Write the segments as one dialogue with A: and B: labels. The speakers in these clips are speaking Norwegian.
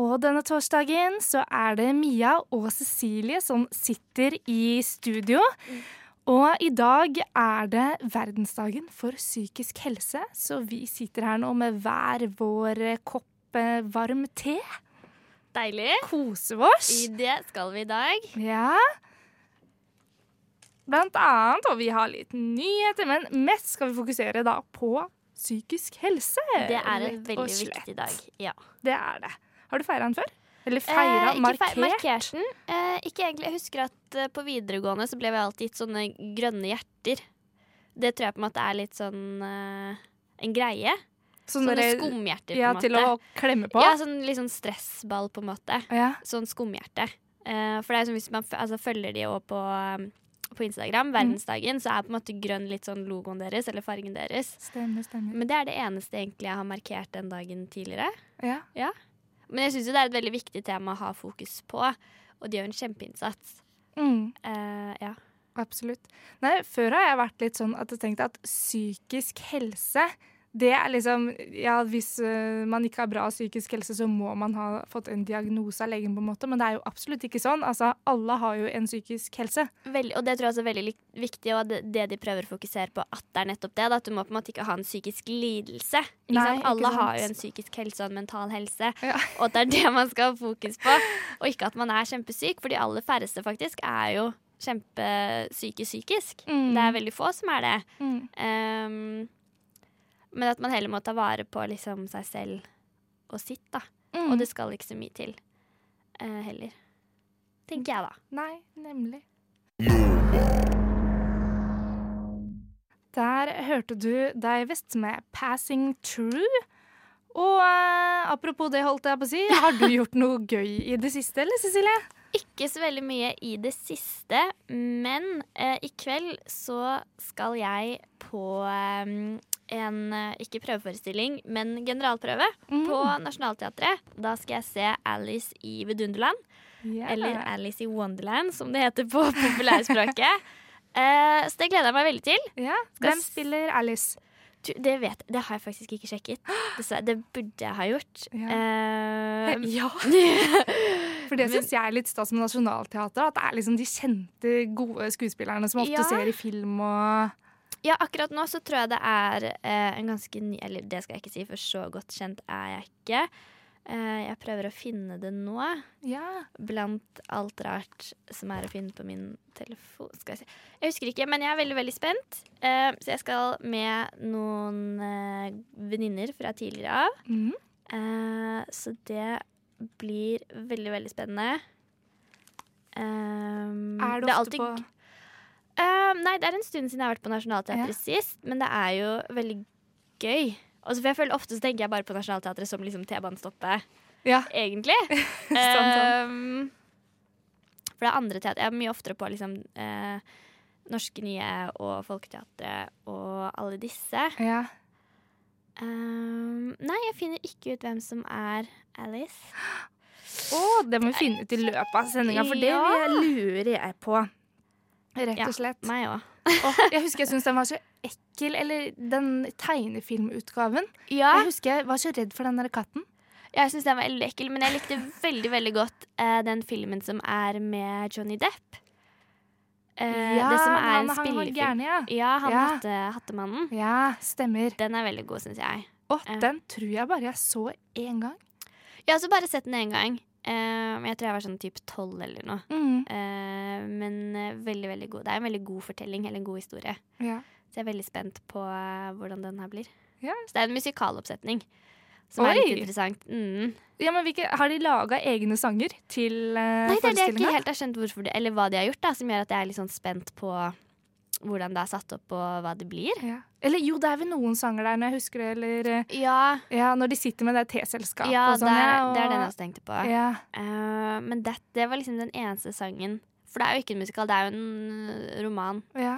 A: Og denne torsdagen så er det Mia og Cecilie som sitter i studio. Og i dag er det verdensdagen for psykisk helse, så vi sitter her nå med hver vår kopp eh, varm te.
B: Deilig.
A: Kose oss.
B: I det skal vi i dag.
A: Ja. Blant annet, og vi har litt nyheter, men mest skal vi fokusere da på psykisk helse.
B: Det er en veldig viktig dag. Ja.
A: Det er det. Har du feira den før? Eller feira,
B: Eh,
A: markert?
B: feir- markert den. Eh, ikke egentlig. Jeg husker at eh, på videregående så ble vi alltid gitt sånne grønne hjerter. Det tror jeg på en måte er litt sånn eh, en greie.
A: Sånn
B: Sånne skumhjerter,
A: Ja,
B: på en måte.
A: til å klemme på?
B: Ja, sånn litt sånn stressball, på en måte.
A: Ja.
B: Sånn skumhjerte. Eh, for det er sånn hvis man altså, følger de også på, på Instagram, verdensdagen, så er på en måte grønn litt sånn logoen deres, eller fargen deres.
A: Stemmer, stemmer.
B: Men det er det eneste egentlig jeg har markert den dagen tidligere.
A: Ja.
B: Men jeg syns det er et veldig viktig tema å ha fokus på, og de gjør en kjempeinnsats.
A: Mm,
B: Uh, ja.
A: absolutt. Nei, før har jeg vært litt sånn at jeg tenkte at psykisk helse det er liksom Ja, hvis øh, man ikke har bra psykisk helse, så må man ha fått en diagnose av legen, på en måte, men det er jo absolutt ikke sånn. Altså, alle har jo en psykisk helse.
B: Veldig, og det tror jeg også er veldig viktig, og det, de prøver å fokusere på, at det er nettopp det. Da, at du må på en måte ikke ha en psykisk lidelse.
A: Nei,
B: Alle har jo en psykisk helse og en mental helse,
A: Ja.
B: og at det er det man skal ha fokus på. Og ikke at man er kjempesyk, for de aller færreste faktisk er jo kjempesyke psykisk.
A: Mm.
B: Det er veldig få som er det.
A: Mm.
B: Um, men at man heller må ta vare på liksom seg selv og sitt, da.
A: Mm.
B: Og det skal ikke så mye til uh, heller. Tenker jeg, da.
A: Nei, nemlig. Der hørte du Divest med 'Passing True'. Og uh, apropos det, holdt jeg på å si, har du gjort noe gøy i det siste, eller Cecilie?
B: Ikke så veldig mye i det siste, men uh, i kveld så skal jeg på eh, en eh, ikke prøveforestilling, men generalprøve på Nationaltheatret. Da skal jeg se Alice i Vidunderland,
A: Yeah.
B: eller Alice i Wonderland, som det heter på populærspråket. uh, så det gleder jeg meg veldig til.
A: Ja, Hvem spiller Alice?
B: Du, Det vet Det har jeg faktisk ikke sjekket. Dessverre. Det burde jeg ha gjort.
A: Ja.
B: Eh,
A: Ja. For det syns jeg er litt stas med Nationaltheatret. At det er liksom de kjente, gode skuespillerne som ofte
B: Ja.
A: ser i film og
B: Ja, akkurat nå så tror jeg det er eh, en ganske ny Eller det skal jeg ikke si, for så godt kjent er jeg ikke. Eh, jeg prøver å finne det nå,
A: Ja.
B: blant alt rart som er å finne på min telefon. Skal jeg si. Jeg husker ikke, men jeg er veldig, veldig spent. Eh, så jeg skal med noen eh, venninner fra tidligere av.
A: Mhm.
B: Eh, så det blir veldig, veldig spennende. Um,
A: Er
B: det
A: ofte på
B: Eh, nei, det er en stund siden jeg har vært på Nationaltheatret sist, men det er jo veldig gøy. Også for jeg føler Ofte så tenker jeg bare på Nationaltheatret som liksom T-banestoppet,
A: Ja.
B: egentlig. Um, for det er andre teater. Jeg er mye oftere på liksom uh, Norske Nye og Folketeatret og alle disse.
A: ja.
B: Um, nei, jeg finner ikke ut hvem som er Alice.
A: Å, det må vi finne ut i løpet av sendinga, for det
B: Ja.
A: lurer jeg på. Rett og slett.
B: Meg òg.
A: Oh, jeg husker jeg syntes den var så ekkel, eller den tegnefilmutgaven.
B: Ja,
A: Jeg husker jeg var så redd for den der katten.
B: jeg syns den var veldig ekkel, men jeg likte veldig veldig godt eh, den filmen som er med Johnny Depp. Eh, det som er
A: han, han var gæren, ja.
B: Ja, han
A: Ja.
B: Hatte, Hattemannen.
A: Ja, stemmer.
B: Den er veldig god, syns jeg.
A: Og
B: Ja.
A: den tror jeg bare jeg så én gang.
B: Jeg har også bare sett den én gang. Eh, jeg tror jeg var sånn type tolv eller noe.
A: Mm.
B: Uh, men uh, veldig, veldig god. Det er en veldig god fortelling, eller en god historie.
A: Ja.
B: Så jeg er veldig spent på uh, hvordan den her blir.
A: Ja.
B: Så det er en musikaloppsetning. Som er litt interessant. Mm.
A: ja, men hvilke, Har de laga egne sanger til uh,
B: Nei, det er det jeg ikke helt har skjønt hvorfor det, eller hva de har gjort, da, som gjør at jeg er litt sånn spent på hvordan det er satt opp, og hva det blir.
A: Ja. Eller jo, det er vel noen sanger der, når jeg husker det, eller eh,
B: Ja,
A: Ja, når de sitter med det teselskapet
B: ja
A: og sånn.
B: det,
A: ja, og-
B: det er den jeg også tenkte på.
A: Ja.
B: Uh, men det, det var liksom den eneste sangen. For det er jo ikke en musikal, det er jo en eh, roman
A: ja.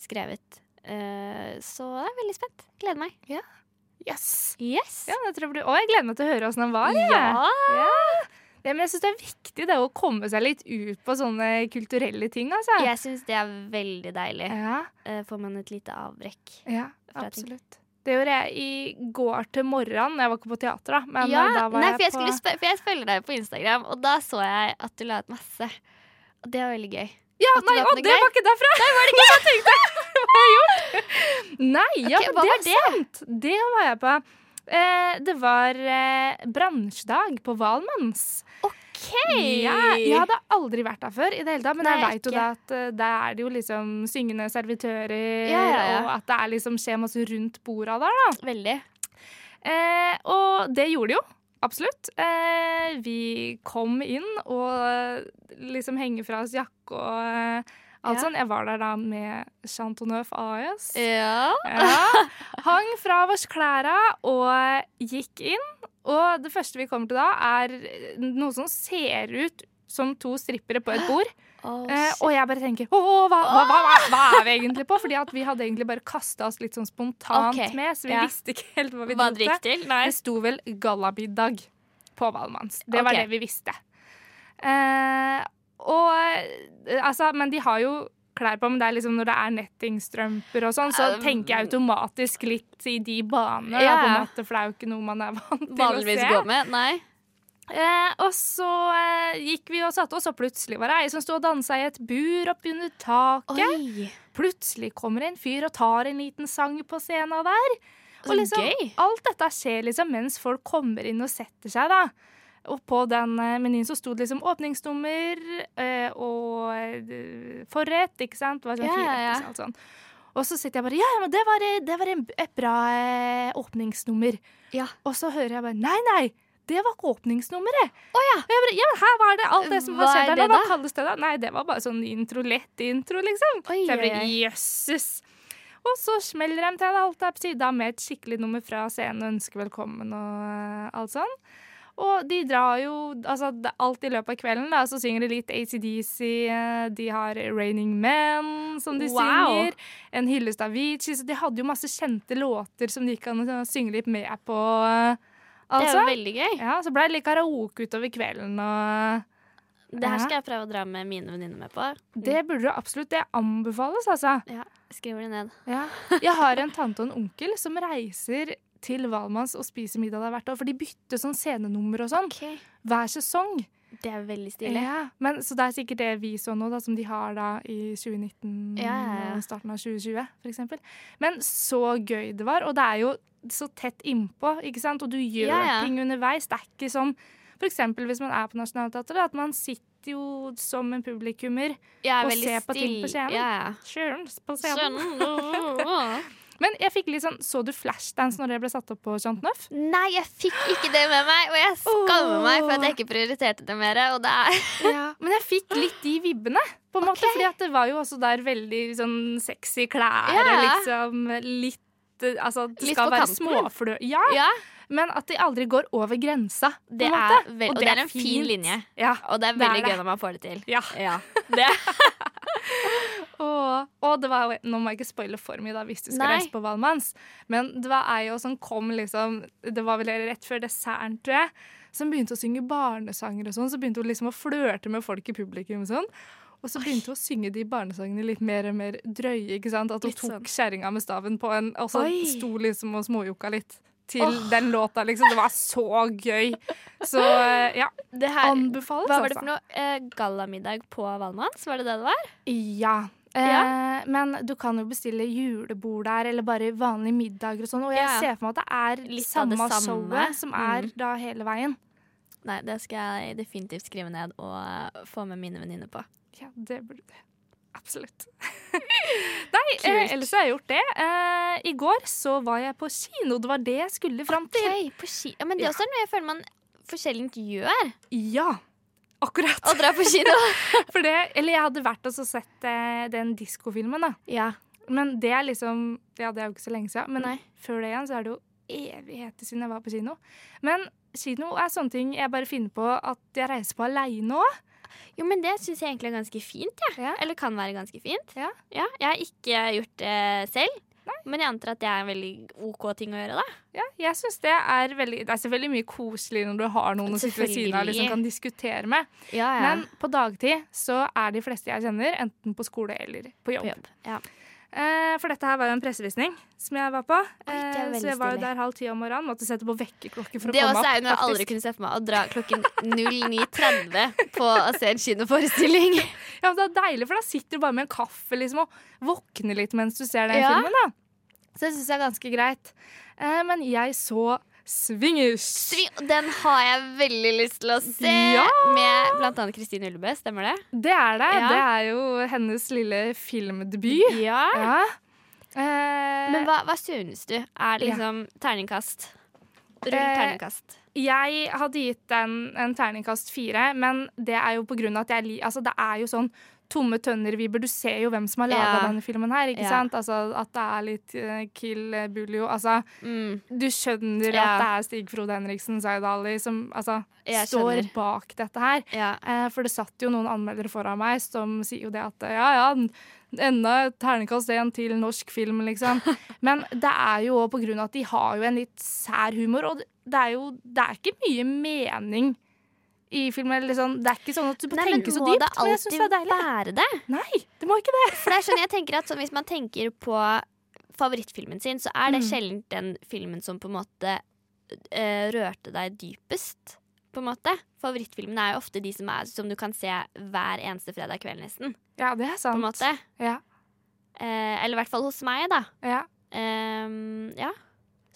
B: skrevet. Uh, så jeg er veldig spent. Gleder meg.
A: Yes.
B: Yes!
A: Ja, det tror jeg blir. Å, jeg gleder meg til å høre åssen den var.
B: Ja.
A: Ja. Ja. Men jeg syns det er viktig det å komme seg litt ut på sånne kulturelle ting, altså.
B: Jeg syns det er veldig deilig.
A: Ja,
B: Eh, får man et lite avbrekk.
A: ja absolutt. Det gjorde jeg i går til morgenen. Jeg var ikke på teater, da. Men
B: ja,
A: da var
B: nei,
A: jeg
B: for jeg,
A: på
B: for jeg følger deg på Instagram, og da så jeg at du la ut masse. Og det var veldig gøy.
A: Ja, nei, og det
B: gøy.
A: var ikke derfra! Nei, var det ikke jeg tenkte? Hva har jeg gjort? Nei, ja,
B: okay,
A: men det er sant. Det var jeg på. Eh, det var eh, bransjedag på Valmanns.
B: OK!
A: Ja, jeg hadde aldri vært der før, i det hele tatt, men
B: Nei,
A: jeg veit jo da at eh, der er det jo liksom syngende servitører,
B: Ja, ja, ja.
A: og at det er liksom skjer masse rundt borda der, da.
B: Veldig.
A: Eh, og det gjorde det jo. Absolutt. Eh, vi kom inn og liksom henger fra oss jakke og eh, alt
B: Ja.
A: Jeg var der da med Chantoneuf AS.
B: Ja.
A: Ja. Hang fra oss klæra og gikk inn. Og det første vi kommer til da, er noe som ser ut som to strippere på et bord. Eh, og jeg bare tenker hva, hva, hva, hva, er vi egentlig på? Fordi at vi hadde egentlig bare kasta oss litt sånn spontant
B: okay.
A: med, så vi
B: ja.
A: visste ikke helt hva vi dro til. Det sto vel gallamiddag på Valmanns. Det var det vi visste. Eh, og eh, altså, men de har jo klær på, men det er liksom når det er nettingstrømper og sånn, så
B: Um,
A: tenker jeg automatisk litt i de baner,
B: Ja,
A: på en måte, for det er jo ikke noe man er vant til
B: Vanligvis
A: å se.
B: Går med? Nei.
A: Eh, og så eh, gikk vi og satte oss, og plutselig var det ei som sto og dansa i et bur oppunder taket.
B: Oi,
A: Plutselig kommer en fyr og tar en liten sang på scenen der. Og liksom, alt dette skjer liksom mens folk kommer inn og setter seg, da. Og på den eh, menyen så sto det liksom åpningsnummer eh, og eh, forrett, ikke sant? Det var sånn
B: Ja,
A: fire
B: ja, ja.
A: sånn. Og så sitter jeg bare Ja, men det var, eh, det var en, et bra eh, åpningsnummer.
B: Ja.
A: Og så hører jeg bare Nei, nei! Det var ikke åpningsnummeret.
B: Oh, ja.
A: Og jeg bare, ja, men her var det alt det som
B: Hva
A: har skjedd der. Hva kalles det da? Nei, det var bare sånn intro, lett intro, liksom.
B: Oi,
A: Så jeg bare, jøsses. Og så smeller de til alt der på sida med et skikkelig nummer fra scenen og ønsker velkommen og uh, alt sånn. Og de drar jo altså, Alt i løpet av kvelden da, så synger de litt ACDC. eh, De har Raining Men, som de
B: Wow.
A: synger. En hyllest av Vici. Så de hadde jo masse kjente låter som de kan eh, synge litt med på. Altså.
B: Det er
A: Altså.
B: jo veldig gøy.
A: Ja, Så ble det litt karaoke utover kvelden. og
B: Det her skal jeg prøve å dra med mine venninner med på.
A: Det burde du absolutt. Det anbefales, altså.
B: Ja, skriver det ned.
A: Ja. Jeg har en tante og en onkel som reiser til Valmanns og spiser middag der hvert år. For de bytter sånn scenenummer og sånn
B: okay.
A: hver sesong.
B: Det er veldig stilig.
A: Ja. Men, så det er sikkert det vi så nå, da, som de har da i 2019
B: Ja, ja,
A: og starten av 2020, for eksempel. Men så gøy det var. Og det er jo så tett innpå, ikke sant? Og du gjør ting underveis. Det er ikke sånn eksempel hvis man er på Nationaltheatret, at man sitter jo som en publikummer
B: er
A: Og ser på ting på scenen.
B: Ja, ja.
A: Sjøl på scenen. Men jeg fikk litt sånn Så du Flashdance når det ble satt opp på Chanteneuf?
B: Nei, jeg fikk ikke det med meg, og jeg skammer meg for at jeg ikke prioriterte det mer. Og det er
A: Men jeg fikk litt de vibbene, på en måte. Fordi at det var jo også der veldig sånn sexy klær.
B: Ja.
A: Liksom litt eh, Altså, det
B: Litt
A: skal være småflø... Ja,
B: Ja,
A: men at de aldri går over grensa.
B: det er vel, og det er en fin linje.
A: Ja.
B: Og det er
A: Det er
B: veldig
A: det.
B: gøy når man får det til.
A: Ja.
B: Ja.
A: Og, og det var jo Nå må jeg ikke spoile for mye, da, hvis du skal
B: Nei.
A: reise på Valmanns. Men det var ei som kom liksom Det var vel rett før desserten, tror jeg. Som begynte å synge barnesanger og sånn. Så begynte hun liksom å flørte med folk i publikum og sånn. Og så begynte hun å synge de barnesangene litt mer og mer drøye. ikke sant? At hun
B: Litt sånn.
A: tok kjerringa med staven på en Og så
B: Oi.
A: sto liksom og småjokka litt til den låta, liksom. Det var så gøy. Så eh, ja,
B: det her,
A: anbefales,
B: hva var det
A: altså.
B: for noe? Eh, gallamiddag på Valmanns? Var det det det var?
A: Ja. Eh, men du kan jo bestille julebord der, eller bare vanlige middager og sånn. Og jeg
B: Ja.
A: ser for meg at det er
B: Litt av det
A: samme
B: samme.
A: showet som er
B: Mm.
A: da hele veien.
B: Nei, det skal jeg definitivt skrive ned og få med mine venninner på.
A: Ja, det burde du. Absolutt. Nei, eh, ellers har jeg gjort det. Eh, I går så var jeg på kino. Det var det jeg skulle fram til.
B: Ok, på ki Ja, men det
A: Ja.
B: også er noe jeg føler man forskjellig gjør.
A: Ja. Akkurat.
B: å dra på kino.
A: Det, eller jeg hadde vært og sett eh, den diskofilmen, da.
B: ja.
A: Men det er liksom Ja, det er jo ikke så lenge siden. Men
B: Nei.
A: før det igjen så er det jo evigheter siden jeg var på kino. Men kino er sånne ting jeg bare finner på at jeg reiser på aleine òg.
B: Jo, men det syns jeg egentlig er ganske fint. Ja.
A: Ja.
B: Eller kan være ganske fint.
A: Ja.
B: jeg har ikke gjort det selv. Men jeg antar at det er en veldig OK ting å gjøre, da.
A: Ja, jeg synes det er veldig Det er selvfølgelig mye koselig når du har noen å sitte ved siden av liksom kan diskutere med.
B: Ja,
A: Men på dagtid så er de fleste jeg kjenner, enten på skole eller på jobb.
B: på jobb. Ja.
A: Eh, for dette her var jo en pressevisning som jeg var på.
B: det er
A: Eh, så jeg var jo der halv ti om morgenen. Måtte sette på vekkerklokke for å
B: Det
A: komme opp.
B: er jo noe jeg aldri kunne se for meg. Å dra klokken 09.30 på å se en kinoforestilling.
A: Ja, men det er deilig, for da sitter du bare med en kaffe liksom, og våkner litt mens du ser den
B: Ja.
A: filmen. da. Så det syns jeg er ganske greit. Eh, men jeg så Swingers.
B: Den har jeg veldig lyst til å se.
A: Ja!
B: Med annet Kristine Ullebø, stemmer det?
A: Det er det.
B: Ja.
A: Det er jo hennes lille filmdebut.
B: Ja.
A: Ja. Eh,
B: Men hva, hva synes du? Er liksom terningkast? Rull
A: Eh,
B: terningkast.
A: Jeg hadde gitt den en terningkast fire, men det er jo på grunn av at jeg liker Altså, det er jo sånn tomme tønner-viber. Du ser jo hvem som har laga
B: Ja.
A: denne filmen her, ikke
B: Ja.
A: sant? Altså, at det er litt uh, Kill Bulio. Buljo. Altså,
B: Mm.
A: du skjønner
B: Ja.
A: at det er Stig Frode Henriksen, Zaid Ali, som altså, står bak dette her. Eh, for det satt jo noen anmeldere foran meg som sier jo det at ja, ja, enda terningkast én til norsk film, liksom. Men det er jo på grunn av at de har jo en litt sær humor, og det er jo det er ikke mye mening i filmen. Sånn. Det er ikke sånn at du må
B: Nei,
A: tenke så dypt, men jeg det
B: alltid
A: det
B: være det?
A: Nei, det må ikke det.
B: For det er sånn jeg tenker at sånn, Hvis man tenker på favorittfilmen sin, så er det
A: Mm.
B: sjelden den filmen som på en måte uh, rørte deg dypest. På en måte. Favorittfilmene er jo ofte de som, er, som du kan se hver eneste fredag kveld, nesten.
A: Ja, det er
B: På
A: sant.
B: en måte.
A: Ja,
B: Eh, eller i hvert fall hos meg, da.
A: ja.
B: Ehm, ja.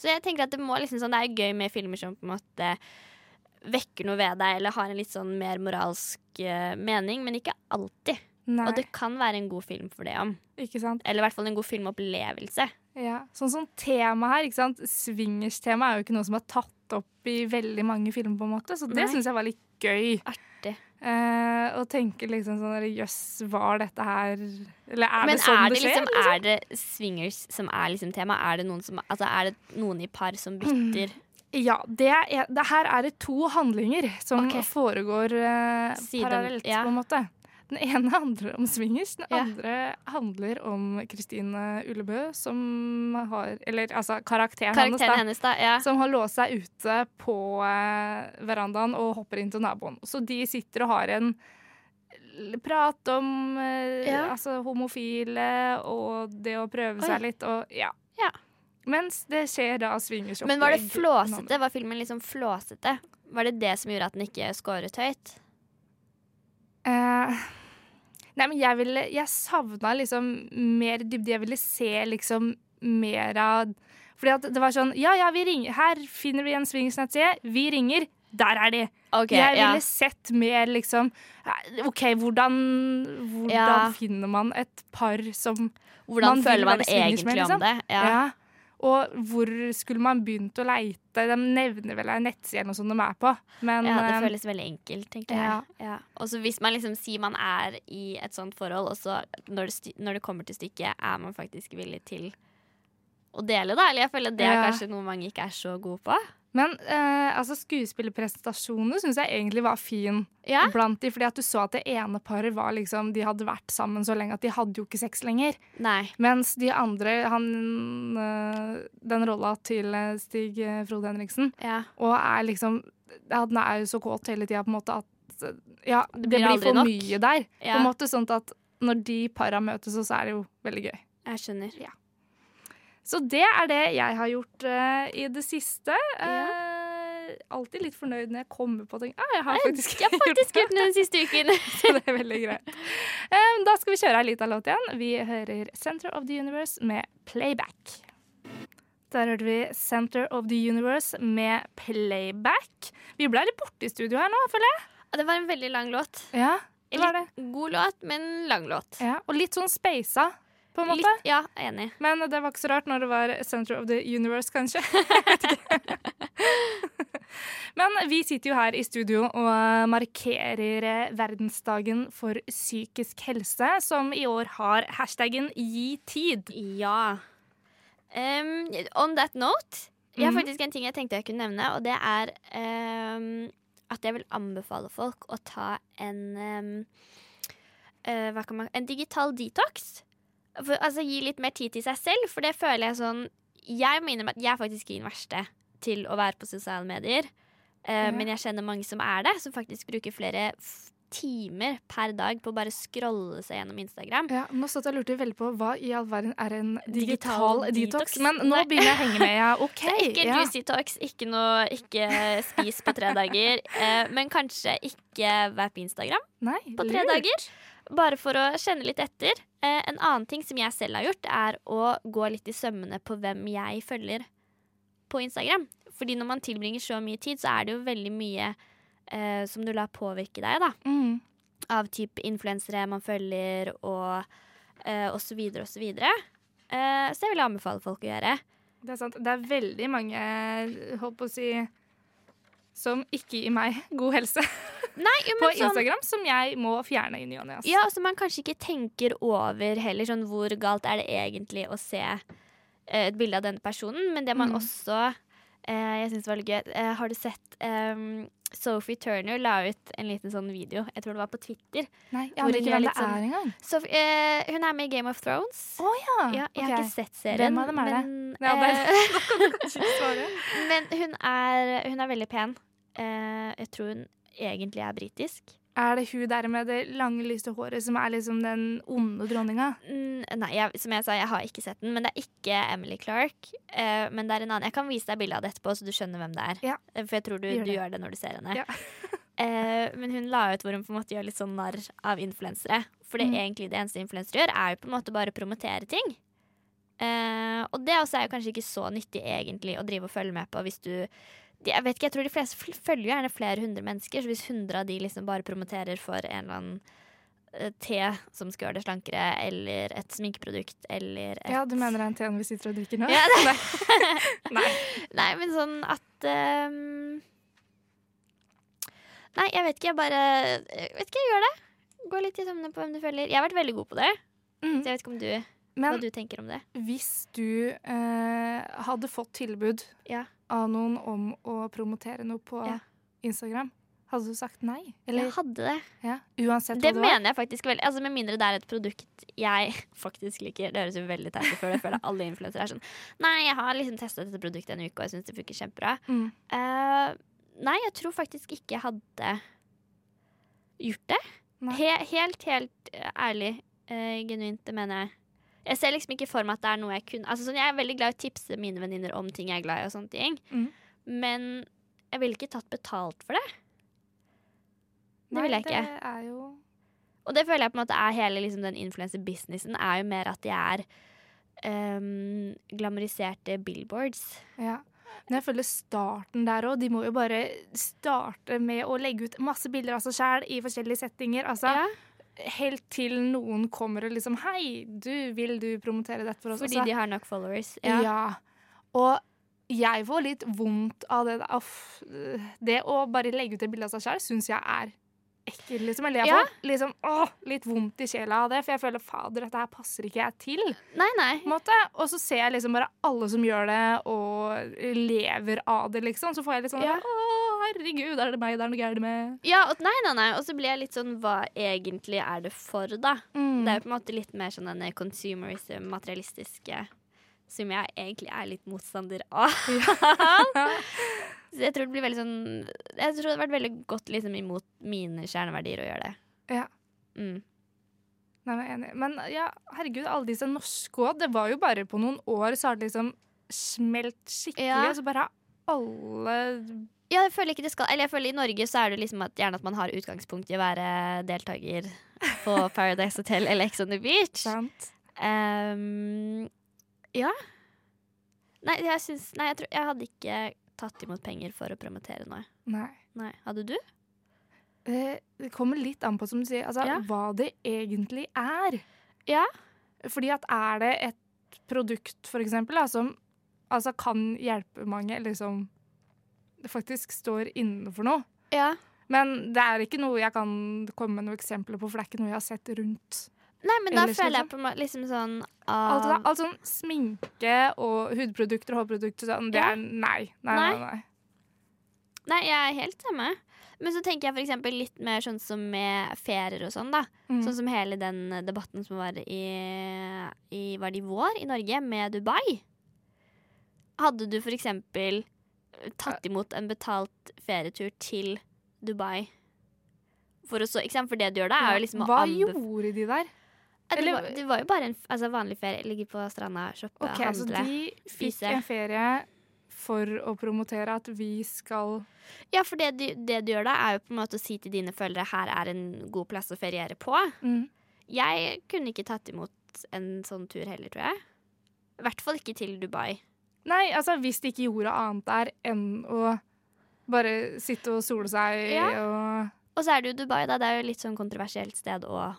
B: Så jeg tenker at det må liksom sånn Det er gøy med filmer som på en måte vekker noe ved deg, eller har en litt sånn mer moralsk eh, mening, men ikke alltid.
A: Nei,
B: Og det kan være en god film for det om.
A: ikke sant.
B: Eller i hvert fall en god filmopplevelse.
A: Ja. Sånn som tema her, ikke sant. Swingers-tema er jo ikke noe som er tatt opp i veldig mange filmer, på en måte, så det syns jeg var litt gøy.
B: Artig.
A: Eh, og tenke liksom sånn Jøss, var dette her Eller er
B: Men
A: det sånn
B: er
A: det
B: det,
A: skjer?
B: liksom, er det swingers som er liksom tema? Er det noen, som, altså, er det noen i par som bytter
A: Ja, det er, det her er det to handlinger som
B: okay.
A: foregår eh, parallelt,
B: ja.
A: på en måte. Den ene handler om swingers, den
B: Ja.
A: andre handler om Kristine Ullebø, som har Eller altså karakteren,
B: Karakteren
A: hennes, da.
B: hennes, da? Ja.
A: Som har låst seg ute på eh, verandaen og hopper inn til naboen. Så de sitter og har en prat om eh, altså homofile og det å prøve
B: Oi.
A: seg litt og ja.
B: Ja.
A: Mens det skjer da swingers
B: Men var det flåsete? Var filmen liksom flåsete? Var det det som gjorde at den ikke scoret høyt?
A: Uh, nei, men jeg ville Jeg savna liksom mer dybde. Jeg ville se liksom mer av Fordi at det var sånn Ja, ja, vi ringer. Her finner vi en swingers-nettside. Vi ringer. Der er de.
B: Okay,
A: jeg
B: ja.
A: ville sett mer liksom eh, OK, hvordan, hvordan
B: Ja.
A: finner man et par som
B: Hvordan
A: man
B: føler man
A: egentlig med, liksom?
B: om det? Ja.
A: ja. Og hvor skulle man begynt å leite? De nevner vel en nettside eller noe sånt de er på. Men
B: Ja, det
A: eh,
B: føles veldig enkelt, tenker jeg.
A: ja.
B: Ja. Og så hvis man liksom sier man er i et sånt forhold, og så når det, når det kommer til stykket, er man faktisk villig til å dele, da? Eller jeg føler det er
A: Ja.
B: kanskje noe mange ikke er så gode på.
A: Men eh, altså, skuespillerprestasjonene syns jeg egentlig var fin
B: Ja.
A: blant de, fordi at du så at det ene paret var liksom De hadde vært sammen så lenge at de hadde jo ikke sex lenger.
B: Nei.
A: Mens de andre, han eh, Den rolla til eh, Stig eh, Frode Henriksen,
B: Ja.
A: og er liksom Han er jo så kåt hele tida på en måte at Ja, det,
B: blir
A: blir, for
B: nok.
A: mye der.
B: Ja.
A: På en måte sånn at når de para møtes, så er det jo veldig gøy.
B: Jeg skjønner.
A: Så det er det jeg har gjort uh, i det siste. Uh, alltid litt fornøyd når jeg kommer på ting. Ah, jeg har faktisk,
B: Jeg har faktisk gjort det den siste uken.
A: så det er veldig greit. Um, da skal vi kjøre ei lita låt igjen. Vi hører 'Center of the Universe' med 'Playback'. Der hørte vi 'Center of the Universe' med 'Playback'. Vi ble litt borte i studio her nå, føler jeg.
B: Det var en veldig lang låt.
A: Ja, det var det.
B: God låt, men lang låt.
A: Ja, og litt sånn spasa, på en måte.
B: Litt, ja, enig.
A: Men det var ikke så rart når det var 'Center of the Universe', kanskje. Men vi sitter jo her i studio og markerer verdensdagen for psykisk helse, som i år har hashtaggen gi tid.
B: Ja. Um, on that note, jeg har
A: Mhm.
B: faktisk en ting jeg tenkte jeg kunne nevne, og det er um, at jeg vil anbefale folk å ta en um, uh, man, En digital detox. For, altså Gi litt mer tid til seg selv, for det føler jeg sånn Jeg må innrømme at jeg er faktisk ikke den verste til å være på sosiale medier. Uh,
A: mm.
B: Men jeg kjenner mange som er det, som faktisk bruker flere timer per dag på å bare scrolle seg gjennom Instagram.
A: Ja, nå satt jeg og lurte veldig på hva i all verden er en
B: Digital
A: digital, detox.
B: detox?
A: Men nå
B: Nei.
A: begynner jeg å henge med. Ja, OK.
B: Ikke
A: ja.
B: juicy talks, ikke noe ikke spis på tre dager. Eh, men kanskje ikke vær på Instagram
A: Nei,
B: på tre
A: lurt.
B: dager. Bare for å kjenne litt etter. Eh, en annen ting som jeg selv har gjort, er å gå litt i sømmene på hvem jeg følger på Instagram. Fordi når man tilbringer så mye tid, så er det jo veldig mye eh, som du lar påvirke deg, da.
A: Mm.
B: Av type influensere man følger, og, eh, og så videre og så videre. Eh, så jeg vil anbefale folk å gjøre.
A: Det er sant. Det er veldig mange, holdt på å si som ikke gir meg god helse
B: Nei, jo,
A: på
B: sånn,
A: Instagram, som jeg må fjerne i ny og ne.
B: Ja, som man kanskje ikke tenker over heller sånn hvor galt er det egentlig å se eh, et bilde av denne personen, men det man
A: Mm.
B: også eh, Jeg syns var litt gøy. Eh, har du sett um, Sophie Turner la ut en liten sånn video, jeg tror det var på Twitter.
A: Nei, jeg aner ikke hvem det
B: sånn-
A: er engang.
B: Sophie, eh, hun er med i Game of Thrones.
A: Oh, ja.
B: Ja, jeg har ikke sett serien.
A: Hvem av dem er det?
B: men,
A: Ja, det
B: eh, men hun er, hun er veldig pen. Uh, jeg tror hun egentlig er britisk.
A: Er det hun der med det lange, lyse håret som er liksom den onde dronninga?
B: Mm, nei, jeg, som jeg sa, jeg har ikke sett den, men det er ikke Emily Clark. Uh, men det er en annen. Jeg kan vise deg bilde av det etterpå, så du skjønner hvem det er.
A: Ja.
B: Eh, For jeg tror du
A: Gjør
B: du gjør det når du ser henne.
A: Ja.
B: uh, men hun la ut hvor hun på en måte gjør litt sånn narr av influensere. For det
A: Mm.
B: egentlig det eneste influensere gjør, er jo på en måte bare å promotere ting. Uh, og det også er jo kanskje ikke så nyttig egentlig å drive og følge med på hvis du jeg vet ikke, jeg tror de fleste følger gjerne flere hundre mennesker, så hvis hundre av de liksom bare promoterer for en eller annen eh, te som skal gjøre det slankere, eller et sminkeprodukt, eller et
A: Ja, du mener det er en teen vi sitter og drikker nå?
B: Ja, det-
A: Nei.
B: Nei, men sånn at um... Nei, jeg vet ikke. Jeg bare jeg vet ikke, jeg gjør det. Gå litt i sømmene på hvem du følger. Jeg har vært veldig god på det.
A: Mm.
B: Så jeg vet ikke om du, hva du tenker om det.
A: hvis du eh, hadde fått tilbud
B: Ja.
A: Av noen om å promotere noe på
B: Ja.
A: Instagram, hadde du sagt nei?
B: Eller jeg hadde det.
A: ja, uansett
B: Det
A: hva det var?
B: mener jeg faktisk veldig. Altså Med mindre det er et produkt jeg faktisk liker. Det høres jo veldig teit ut, for jeg føler alle influensere er sånn Nei, jeg har liksom testa dette produktet en uke, og jeg syns det funker kjempebra.
A: Mm.
B: Uh, nei, jeg tror faktisk ikke jeg hadde gjort det. He helt, helt eh, ærlig. uh, genuint, det mener jeg. Jeg ser liksom ikke for meg at det er noe jeg kunne Altså sånn, Jeg er veldig glad i å tipse mine venninner om ting jeg er glad i, og sånne ting.
A: Mm.
B: Men jeg ville ikke tatt betalt for det. Det
A: Nei,
B: ville jeg ikke.
A: Det er jo
B: Og det føler jeg på en måte er hele liksom, den influenser-businessen. Er jo mer at de er um, glamoriserte billboards.
A: Ja. Men jeg føler starten der òg. De må jo bare starte med å legge ut masse bilder av seg sjæl i forskjellige settinger. Altså,
B: Ja,
A: Helt til noen kommer og liksom Hei, du, vil du promotere dette for oss?
B: fordi de har nok followers.
A: ja.
B: Ja.
A: Og jeg får litt vondt av det. Uff. Det å bare legge ut et bilde av seg sjøl syns jeg er ekkelt, liksom. Eller jeg
B: Ja.
A: får liksom, åh, litt vondt i sjela av det, for jeg føler fader, dette her passer ikke jeg til.
B: Nei, nei.
A: Og så ser jeg liksom bare alle som gjør det, og lever av det, liksom. Så får jeg litt sånn
B: Ja.
A: Å, herregud, er det meg det er noe gærent med?
B: Ja, og, nei, nei, nei. Og så blir jeg litt sånn Hva egentlig er det for, da?
A: Mm.
B: Det er jo på en måte litt mer sånn denne consumerism, materialistiske, som jeg egentlig er litt motstander av. så jeg tror det blir veldig sånn Jeg tror det hadde vært veldig godt liksom imot mine kjerneverdier å gjøre det.
A: Ja.
B: Mm.
A: Nei, men, er enig. men ja, herregud, alle disse norske òg. Det var jo bare på noen år så har det liksom smelt skikkelig.
B: Ja.
A: Og så bare har alle
B: Ja, jeg føler ikke det skal Eller jeg føler i Norge så er det liksom at gjerne at man har utgangspunkt i å være deltaker på Paradise Hotel eller Ex on the Beach.
A: Sant?
B: Um, ja. Nei, jeg syns Nei, jeg tror jeg hadde ikke tatt imot penger for å promotere noe.
A: Nei.
B: Nei, Hadde du?
A: Eh, Det kommer litt an på, som du sier, altså,
B: Ja.
A: hva det egentlig er.
B: Ja.
A: Fordi at er det et produkt, for eksempel, da, som altså, kan hjelpe mange, liksom faktisk står inne for noe.
B: Ja.
A: Men det er ikke noe jeg kan komme med noen eksempler på, for det er ikke noe jeg har sett rundt.
B: Nei, men da føler jeg
A: liksom.
B: på meg liksom sånn
A: Alt, det
B: ah,
A: alt sånn sminke og hudprodukter og hårprodukter, sånn, det er nei. Nei,
B: Nei.
A: nei, nei.
B: Nei, jeg er helt samme. Men så tenker jeg eksempel litt mer sånn som med ferier og sånn, da.
A: Mm.
B: Sånn som hele den debatten som var i, i Var det i vår i Norge, med Dubai? Hadde du for eksempel tatt imot en betalt ferietur til Dubai? For, så, for det du gjør da, er jo liksom
A: Hva gjorde de der?
B: Det,
A: eller-
B: var, det var jo bare en altså, vanlig ferie. Ligge på stranda, shoppe,
A: Ok, Så de fikk en ferie for å promotere at vi skal
B: Ja, for det du, det du gjør da, er jo på en måte å si til dine følgere her er en god plass å feriere på.
A: mm.
B: Jeg kunne ikke tatt imot en sånn tur heller, tror jeg. I hvert fall ikke til Dubai.
A: Nei, altså hvis de ikke gjorde annet der enn å bare sitte og sole seg
B: Ja.
A: og
B: Og så er det jo Dubai, da. Det er jo litt sånn kontroversielt sted å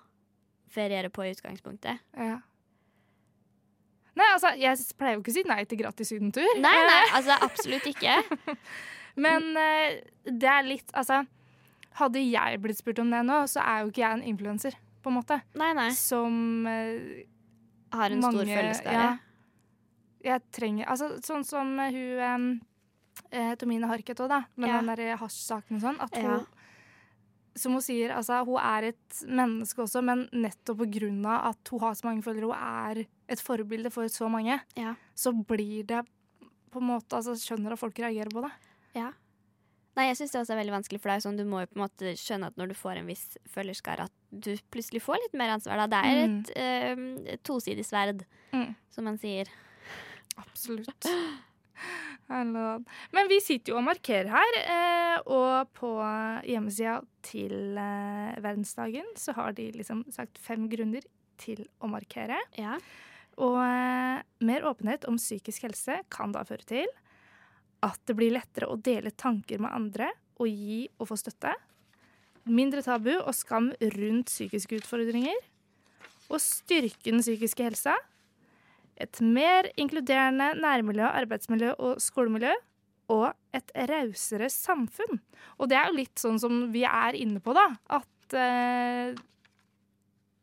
B: feriere på i utgangspunktet.
A: Ja. Nei, altså, jeg pleier jo ikke å si nei til gratis sydentur.
B: Nei, nei, altså absolutt ikke.
A: Men eh, det er litt Altså, hadde jeg blitt spurt om det nå, så er jo ikke jeg en influenser, på en måte.
B: Nei, nei.
A: Som uh,
B: Har en stor
A: mange-
B: følgeskare.
A: ja. Jeg trenger Altså, sånn som eh, hun eh, Tomine Harket òg, da, med
B: Ja.
A: den der hasjsaken og sånn. At
B: Ja.
A: hun Som hun sier, altså, hun er et menneske også, men nettopp på grunn av at hun har så mange følgere, hun er et forbilde for så mange,
B: Ja.
A: så blir det på en måte Altså, skjønner at folk reagerer på det.
B: Ja. Nei, jeg syns det også er veldig vanskelig, for er sånn, du må jo på en måte skjønne at når du får en viss følgerskare, at du plutselig får litt mer ansvar. Da. Det er et eh, tosidig sverd,
A: Mm.
B: som man sier.
A: Absolutt. Men vi sitter jo og markerer her, eh, og på hjemmesida til eh, verdensdagen så har de liksom sagt fem grunner til å markere.
B: Ja.
A: Og eh, mer åpenhet om psykisk helse kan da føre til at det blir lettere å dele tanker med andre og gi og få støtte. Mindre tabu og skam rundt psykiske utfordringer. Og styrke den psykiske helsa. Et mer inkluderende nærmiljø, arbeidsmiljø og skolemiljø. Og et rausere samfunn. Og det er jo litt sånn som vi er inne på, da. At eh,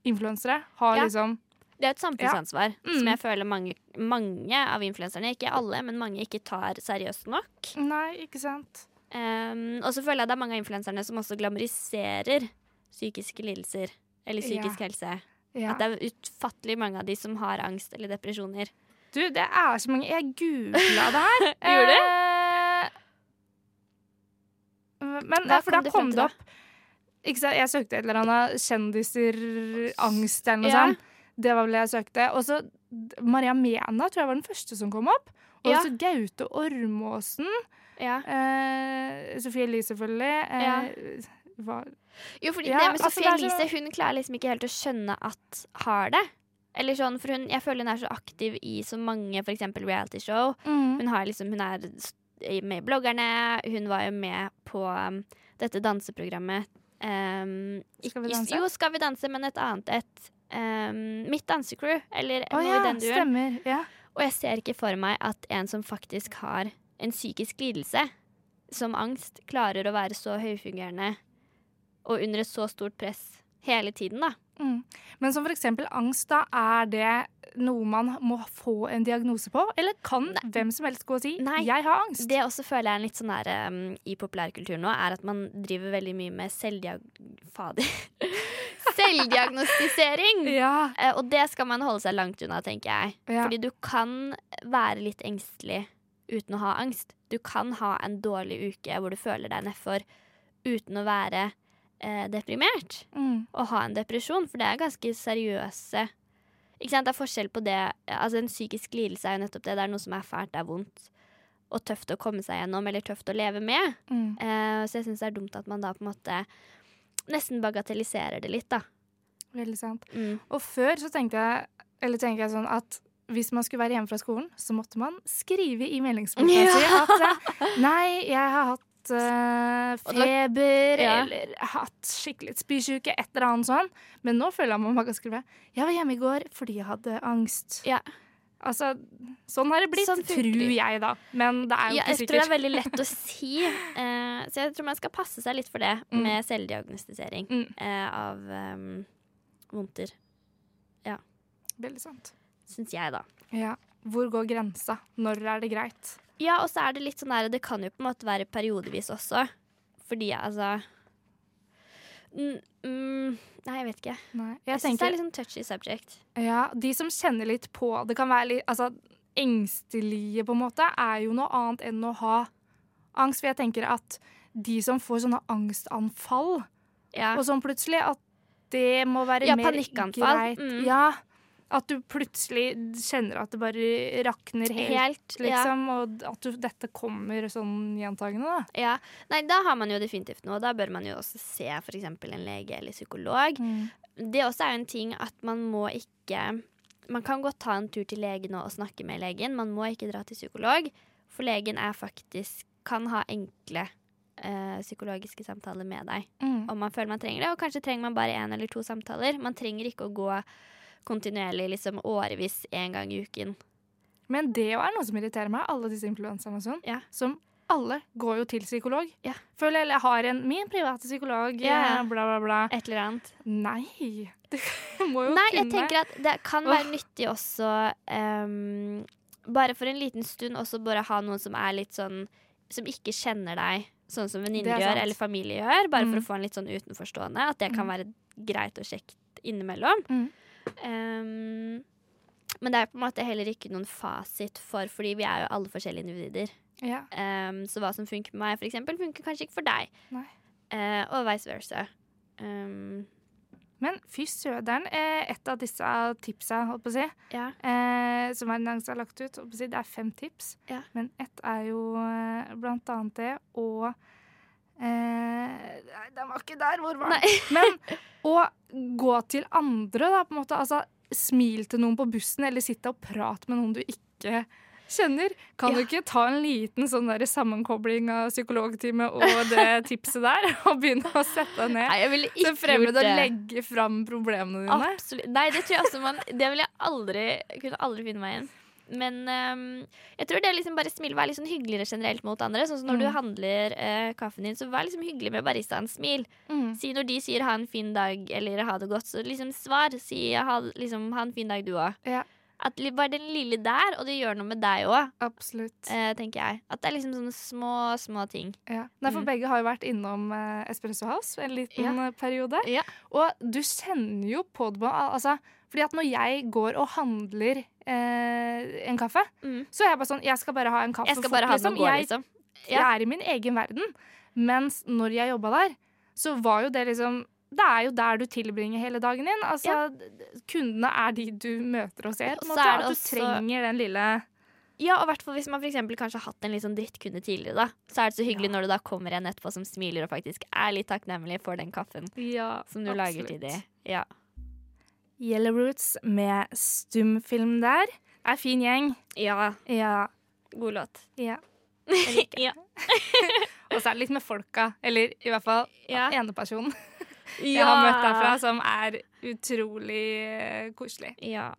A: influensere har
B: Ja.
A: liksom
B: Det er et samfunnsansvar
A: Mm.
B: som jeg føler mange, mange av influenserne, ikke alle, men mange ikke tar seriøst nok.
A: Nei, ikke sant.
B: Um, og så føler jeg det er mange av influenserne som også glamoriserer psykiske lidelser eller psykisk helse.
A: Ja.
B: At det er utfattelig mange av de som har angst eller depresjoner.
A: Du, det er så mange Jeg googla det her.
B: Gjorde du?
A: Eh, Men da for da
B: kom du
A: kom det opp Jeg søkte et eller annet kjendiser, angst eller noe
B: Ja.
A: sånt. Det var vel det jeg søkte. Og så Maria Mena tror jeg var den første som kom opp. Og
B: Ja.
A: så Gaute Ormåsen.
B: Ja.
A: Eh, Sofie Elise, selvfølgelig. Eh, hva,
B: Jo, fordi
A: Ja,
B: det med
A: altså,
B: Sofie
A: er
B: Elise, hun klarer liksom ikke helt å skjønne at har det. Eller sånn, for hun, Jeg føler hun er så aktiv i så mange eksempel realityshow.
A: mm.
B: Hun, har liksom, hun er med i Bloggerne, hun var jo med på um, dette danseprogrammet. Um,
A: Skal vi danse?
B: Jo, Skal vi danse, men et annet et. Um, Mitt dansecrew, eller
A: oh,
B: noe
A: ja,
B: i den duren.
A: stemmer. Ja.
B: Og jeg ser ikke for meg at en som faktisk har en psykisk lidelse, som angst, klarer å være så høyfungerende og under et så stort press hele tiden, da.
A: Mm. Men som for eksempel angst, da, er det noe man må få en diagnose på? Eller kan hvem som helst gå og si
B: Nei.
A: 'jeg har angst'?
B: Det også føler jeg er litt sånn der um, i populærkultur nå, er at man driver veldig mye med selvdiag... Fader. Selvdiagnostisering!
A: Ja.
B: uh, og det skal man holde seg langt unna, tenker jeg.
A: Ja.
B: Fordi du kan være litt engstelig uten å ha angst. Du kan ha en dårlig uke hvor du føler deg nedfor uten å være eh, deprimert.
A: Mm.
B: Å ha en depresjon, for det er ganske seriøse Ikke sant, Det er forskjell på det Altså En psykisk lidelse er jo nettopp det. Det er noe som er fælt, det er vondt og tøft å komme seg gjennom, eller tøft å leve med.
A: Mm.
B: Eh, så jeg syns det er dumt at man da på en måte nesten bagatelliserer det litt, da.
A: Veldig sant.
B: Mm.
A: Og før så tenkte jeg Eller tenker jeg sånn at hvis man skulle være hjemme fra skolen, så måtte man skrive i meldingsboka
B: Ja.
A: si at eh, Nei, jeg har hatt
B: Og
A: feber
B: Ja.
A: eller hatt skikkelig spysjuke, et eller annet sånn. Men nå føler jeg meg kan skrive Jeg var hjemme i går fordi jeg hadde angst.
B: Ja.
A: Altså, sånn har det blitt,
B: Sånn
A: tror jeg, da. Men det er jo
B: Ja,
A: ikke
B: jeg tror det er veldig lett å si. uh, så jeg tror man skal passe seg litt for det
A: Mm.
B: med selvdiagnostisering
A: Mm.
B: uh, av um, vondter.
A: Veldig sant.
B: Syns jeg, da.
A: Ja. Hvor går grensa? Når er det greit?
B: Ja, og så er det litt sånn der Det kan jo på en måte være periodevis også. Fordi altså mm, Nei, jeg vet ikke.
A: Nei.
B: Jeg,
A: Jeg
B: syns det er litt sånn touchy subject.
A: Ja, de som kjenner litt på Det kan være litt Altså, engstelige, på en måte, er jo noe annet enn å ha angst. For jeg tenker at de som får sånne angstanfall,
B: Ja.
A: og sånn plutselig, at det må være
B: Ja,
A: mer greit.
B: Mm.
A: Ja. At du plutselig kjenner at det bare rakner helt,
B: Helt, ja.
A: liksom. Og at du, dette kommer sånn gjentagende, da.
B: ja. Nei, da har man jo definitivt noe. Da bør man jo også se f.eks. en lege eller psykolog. Det også er jo en ting at man må ikke Man kan godt ta en tur til legen og snakke med legen. Man må ikke dra til psykolog, for legen er faktisk kan ha enkle øh, psykologiske samtaler med deg
A: Mm.
B: om man føler man trenger det. Og kanskje trenger man bare én eller to samtaler. Man trenger ikke å gå kontinuerlig liksom årevis én gang i uken.
A: Men det er noe som irriterer meg, alle disse influenserne og sånn.
B: Ja.
A: Som alle går jo til psykolog.
B: Ja.
A: Føler jeg, jeg har en min private psykolog,
B: Ja.
A: eh, bla, bla, bla.
B: Et eller annet.
A: Nei! Det må jo
B: Nei, jeg
A: kunne
B: tenker at det kan være nyttig også um, Bare for en liten stund også bare ha noen som er litt sånn Som ikke kjenner deg sånn som venninner
A: er
B: gjør, eller familie gjør. Bare for
A: Mm.
B: å få en litt sånn utenforstående. At det kan
A: Mm.
B: være greit og kjekt innimellom.
A: Mm.
B: Ehm, men det er på en måte heller ikke noen fasit for, fordi vi er jo alle forskjellige individer.
A: Ja.
B: Um, så hva som funker med meg, for eksempel, funker kanskje ikke for deg. Eh, og vice versa. Um,
A: Men fy søderen, eh, et av disse tipsa, holdt på å si,
B: ja.
A: eh, som Verdensdagen har lagt ut, si, det er fem tips.
B: Ja.
A: Men ett er jo eh, blant annet det å eh, Nei, den var ikke der. Hvor var den? Men å gå til andre, da, på en måte. Altså, smil til noen på bussen, eller sitte og prate med noen du ikke kjenner. Kan du ikke ta en liten sånn der sammenkobling av psykologtime og det tipset der, og begynne å sette deg ned?
B: Nei, jeg ville ikke
A: frem
B: gjort
A: og
B: det.
A: legge fram problemene dine.
B: Absolutt. Nei, det tror jeg også man Det vil jeg aldri kunne aldri finne meg igjen. Men um, jeg tror det liksom bare smil, vær litt sånn hyggeligere generelt mot andre. Sånn som når
A: Mm.
B: du handler uh, kaffen din, så vær liksom hyggelig med baristaens Smil.
A: Mm.
B: Si når de sier 'ha en fin dag' eller 'ha det godt', så liksom svar. Si 'ha, liksom, ha en fin dag, du òg'.
A: Ja.
B: At Bare den lille der, og det gjør noe med deg òg,
A: Absolutt.
B: eh, tenker jeg. At det er liksom sånne små, små ting.
A: Ja. Nei, for
B: Mm.
A: begge har jo vært innom eh, Espresso House en liten
B: Ja.
A: eh, periode.
B: Ja.
A: Og du kjenner jo på det. al- Altså, fordi at når jeg går og handler eh, en kaffe,
B: Mm.
A: så er jeg bare sånn Jeg skal bare ha en kaffe
B: Jeg skal
A: fort,
B: bare ha
A: liksom. Jeg,
B: liksom.
A: jeg er i min egen verden. Mens når jeg jobba der, så var jo det liksom det er jo der du tilbringer hele dagen din. Altså,
B: Ja.
A: Kundene er de du møter og ser.
B: Og
A: måte,
B: så er
A: at du
B: også-
A: trenger den lille
B: Ja, og hvert hvis man for kanskje har hatt en litt sånn drittkunde tidligere, da. Så er det så hyggelig når det da kommer en etterpå som smiler og faktisk er litt takknemlig for den kaffen
A: ja,
B: som du lager til dem. Ja.
A: Yellow Roots med stumfilm der. Det Er fin gjeng.
B: ja.
A: Ja.
B: God låt.
A: ja.
B: ja.
A: Og så er det litt med folka, eller i hvert fall
B: Ja.
A: ene personen jeg har møtt derfra, som er utrolig eh, koselig.
B: Ja.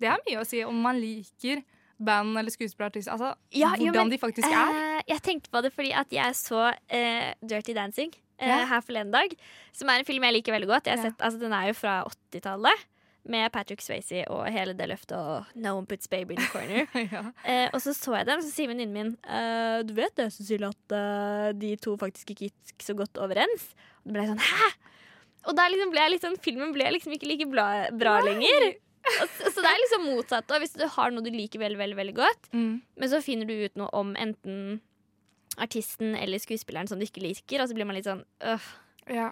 A: Det har mye å si om man liker band eller skuespillerartister. Altså
B: Ja, jo,
A: hvordan
B: men,
A: de faktisk er.
B: Eh, jeg tenkte på det fordi at jeg så eh, Dirty Dancing
A: Ja.
B: her forleden dag. Som er en film jeg liker veldig godt. Sett, altså, den er jo fra 80-tallet. Med Patrick Swayze og hele det løftet og No one puts baby in the corner.
A: ja.
B: Eh, og så så jeg den, så sier venninnen min eh, Du vet det, Cecilie, at uh, de to faktisk ikke gikk så godt overens? Og da ble jeg sånn Hæ?! Og da liksom ble jeg litt sånn, filmen ble liksom ikke like bra, bra lenger. Så, så det er liksom motsatt. Og hvis du har noe du liker veldig, veldig, veldig godt,
A: Mm.
B: men så finner du ut noe om enten artisten eller skuespilleren som du ikke liker, og så blir man litt sånn øh,
A: ja.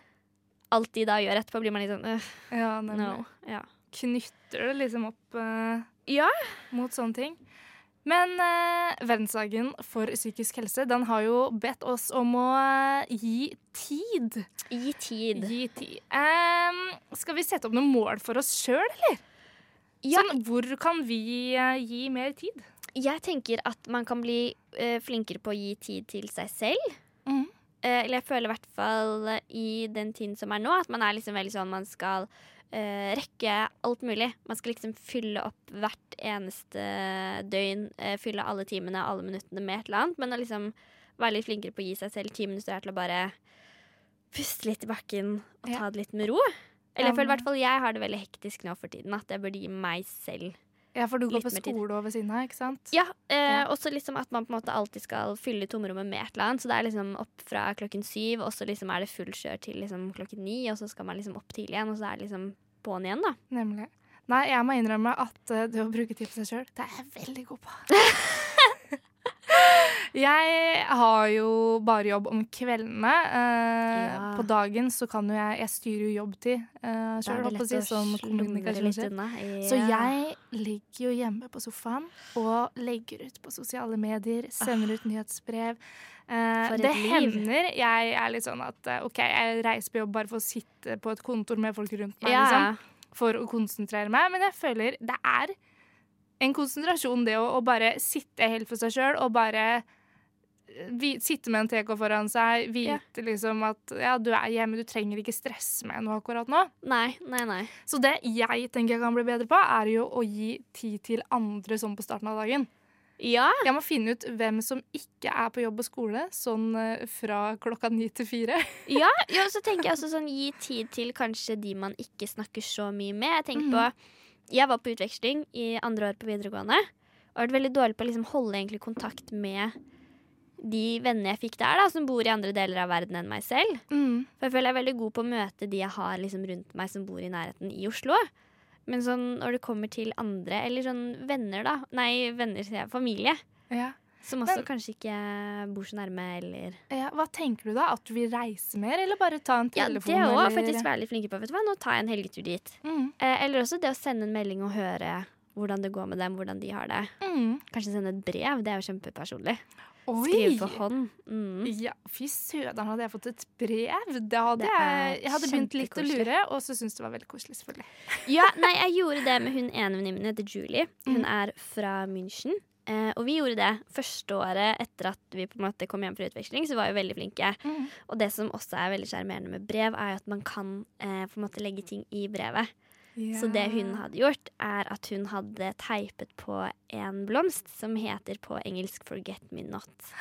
B: Alt de da gjør etterpå, blir man litt sånn øh,
A: ja, nemlig.
B: no. Ja.
A: Knytter det liksom opp uh,
B: Ja.
A: mot sånne ting. Men uh, Verdensdagen for psykisk helse den har jo bedt oss om å uh, gi tid.
B: Gi tid.
A: Gi tid. Um, skal vi sette opp noen mål for oss sjøl, eller?
B: Ja.
A: Sånn, hvor kan vi uh, gi mer tid?
B: Jeg tenker at man kan bli uh, flinkere på å gi tid til seg selv.
A: Mm.
B: Uh, eller jeg føler i hvert fall i den tiden som er nå, at man er liksom veldig sånn man skal uh, rekke alt mulig. Man skal liksom fylle opp hvert eneste døgn, eh, fylle alle timene, alle minuttene med et eller annet. Men å liksom være litt flinkere på å gi seg selv ti minutter til å bare puste litt i bakken og ta det litt med ro. Eller jeg føler i hvert fall jeg har det veldig hektisk nå for tiden, at jeg burde gi meg selv
A: Ja, for du går på skole over siden av, ikke sant?
B: Ja, eh,
A: Ja.
B: også liksom at man på en måte alltid skal fylle tomrommet med et eller annet. Så det er liksom opp fra klokken syv, og så liksom er det full kjør til liksom klokken ni, og så skal man liksom opp tidlig igjen, og så er det liksom på'n igjen, da.
A: Nemlig. Nei, jeg må innrømme at uh, det å bruke tid på seg sjøl, det er jeg veldig god på. jeg har jo bare jobb om kveldene. Eh,
B: Ja.
A: På dagen så kan jo jeg Jeg styrer jo jobbtid sjøl,
B: er
A: holdt på å
B: lett
A: si,
B: å
A: som
B: slumre litt
A: kommunikasjonssjef.
B: Ja.
A: Så jeg ligger jo hjemme på sofaen og legger ut på sosiale medier, sender ut nyhetsbrev. Eh, det
B: liv.
A: hender jeg er litt sånn at eh, OK, jeg reiser på jobb bare for å sitte på et kontor med folk rundt meg,
B: Ja.
A: liksom, for å konsentrere meg, men jeg føler det er en konsentrasjon, det å, å bare sitte helt for seg sjøl og bare eh, sitte med en TK foran seg, vite liksom at ja, du er hjemme, du trenger ikke stresse med noe akkurat nå.
B: Nei, nei, nei.
A: Så det jeg tenker jeg kan bli bedre på, er jo å gi tid til andre sånn på starten av dagen.
B: Ja,
A: Jeg må finne ut hvem som ikke er på jobb og skole, sånn eh, fra klokka ni til fire.
B: ja, ja, så tenker jeg også sånn gi tid til kanskje de man ikke snakker så mye med. Jeg tenker
A: Mhm.
B: på Jeg var på utveksling i andre år på videregående. Og har vært veldig dårlig på å liksom holde kontakt med de vennene jeg fikk der, da, som bor i andre deler av verden enn meg selv.
A: Mm.
B: For jeg føler jeg er veldig god på å møte de jeg har liksom rundt meg som bor i nærheten i Oslo. Men sånn når det kommer til andre, eller sånn venner, da Nei, venner, sier jeg. Familie.
A: Ja.
B: Som også
A: Men-
B: kanskje ikke bor så nærme, eller
A: Ja, hva tenker du da? At du vil reise mer, eller bare ta en
B: Ja, det òg
A: faktisk
B: faktisk veldig flinke på. Vet du hva, Nå tar jeg en helgetur dit.
A: Mm.
B: Eh, eller også det å sende en melding og høre hvordan det går med dem, hvordan de har det.
A: Mm.
B: Kanskje sende et brev. Det er jo kjempepersonlig.
A: Oi!
B: Skrive for hånd. Mm.
A: Ja, fy søderen, hadde jeg fått et brev? Det hadde
B: Det
A: jeg, jeg hadde begynt litt å lure, og så syntes det var veldig koselig, selvfølgelig.
B: Ja, nei, jeg gjorde det med hun ene venninnen min, heter Julie. Hun
A: Mm.
B: er fra München. Eh, og vi gjorde det første året etter at vi på en måte kom hjem fra utveksling. Så var vi veldig flinke.
A: Mm.
B: Og det som også er veldig sjarmerende med brev, er at man kan eh, på en måte legge ting i brevet. Så det hun hadde gjort, er at hun hadde teipet på en blomst som heter på engelsk 'Forget Me Not'.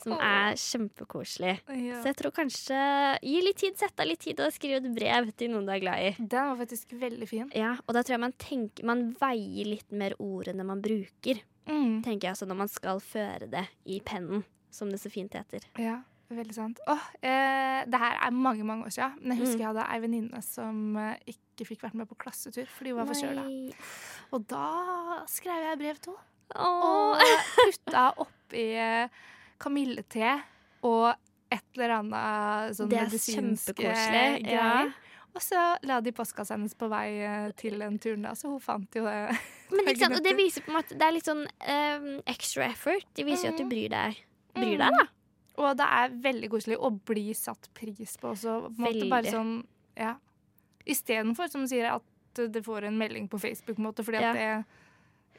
B: Som
A: oh.
B: er kjempekoselig.
A: Ja.
B: Så jeg tror kanskje Gi litt tid, sett av litt tid og skriv et brev til noen du er glad i.
A: Den var faktisk veldig fin.
B: Ja, og da tror jeg man tenker Man veier litt mer ordene man bruker,
A: Mm.
B: tenker jeg, altså når man skal føre det i pennen, som det så fint heter.
A: Ja, veldig sant. Åh, eh, det her er mange mange år siden, men jeg husker
B: Mm.
A: jeg hadde ei venninne som eh, ikke fikk vært med på klassetur fordi hun var forkjøla. Og da skrev jeg brev til henne. Og putta oppi eh, kamillete og et eller annet sånn medisinske
B: kjempekoselig, ja.
A: greier. Og så la de postkassa hennes på vei eh, til den turen, da, så hun fant jo det.
B: Men ikke sant? Og det viser på en måte Det er litt sånn um, extra effort. Det viser jo at du
A: Mm.
B: bryr deg. Bryr
A: Mm.
B: deg, da.
A: Og det er veldig koselig å bli satt pris på også. På en måte bare sånn, ja. Istedenfor, som sier, at det får en melding på Facebook, på en måte, fordi
B: Ja.
A: at det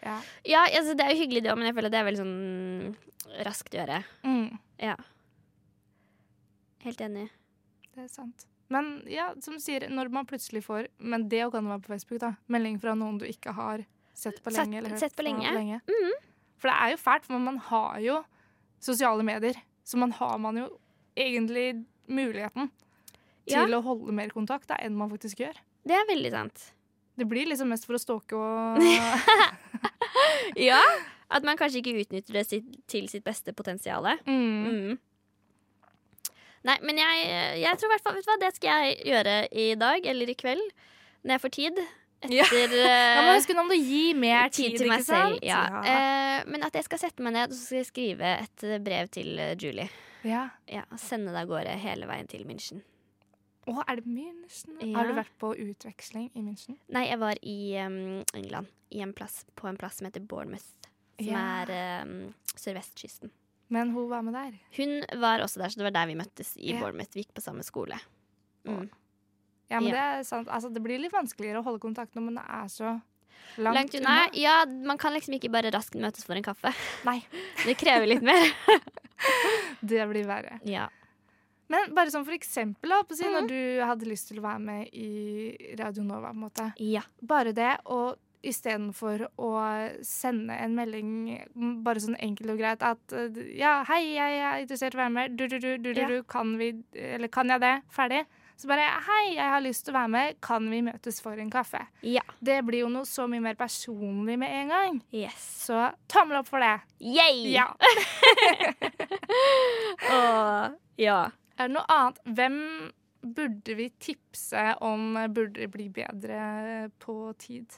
A: Ja.
B: Ja, altså, det er jo hyggelig, det òg, men jeg føler at det er veldig sånn raskt å gjøre.
A: Mm,
B: Ja. Helt enig.
A: det er sant. Men ja, som sier, når man plutselig får Men det kan være på Facebook, da. Melding fra noen du ikke har sett på lenge. eller
B: sett på
A: fra
B: lenge. Mhm.
A: For det er jo fælt, for man har jo sosiale medier. Så man har man jo egentlig muligheten
B: Ja.
A: til å holde mer kontakt da, enn man faktisk gjør.
B: Det er veldig sant.
A: Det blir liksom mest for å stalke og
B: Ja. At man kanskje ikke utnytter det sitt, til sitt beste potensial.
A: mm.
B: Mm. Nei, men jeg, jeg tror i hvert fall Vet du hva, det skal jeg gjøre i dag eller i kveld. Når jeg får tid.
A: Ja. Da må
B: eh,
A: huske om du gi mer tid,
B: tid til meg selv. Ja. Eh, men at jeg skal sette meg ned og så skal jeg skrive et brev til eh, Julie.
A: ja.
B: Ja, Sende det av gårde hele veien til München.
A: Å, er det München?
B: Ja.
A: Har du vært på utveksling i München?
B: Nei, jeg var i um, England. I en plass, på en plass som heter Bournemouth. Som
A: Ja.
B: er um, sørvestkysten.
A: Men hun var med der.
B: Hun var også der, så det var der vi møttes i
A: Ja.
B: Bournemouth. Vi gikk på samme skole. Mm.
A: Ja, men det er sant. Altså, det blir litt vanskeligere å holde kontakt når man er så langt,
B: Langt unna. Ja, man kan liksom ikke bare raskt møtes for en kaffe.
A: Nei,
B: Det krever litt mer.
A: det blir verre.
B: Ja.
A: Men bare sånn for eksempel, da, si,
B: Mhm.
A: når du hadde lyst til å være med i Radio Nova, på en måte.
B: Ja.
A: Bare det, og istedenfor å sende en melding bare sånn enkelt og greit at Ja, hei, jeg er interessert i å være med. Du, du, du, du, du,
B: Ja.
A: kan vi Eller kan jeg det? Ferdig. Så bare Hei, jeg har lyst til å være med. Kan vi møtes for en kaffe?
B: Ja.
A: Det blir jo noe så mye mer personlig med en gang.
B: Yes.
A: Så tommel opp for det.
B: Yay!
A: Ja.
B: Åh, ja.
A: Er det noe annet? Hvem burde vi tipse om burde bli bedre på tid?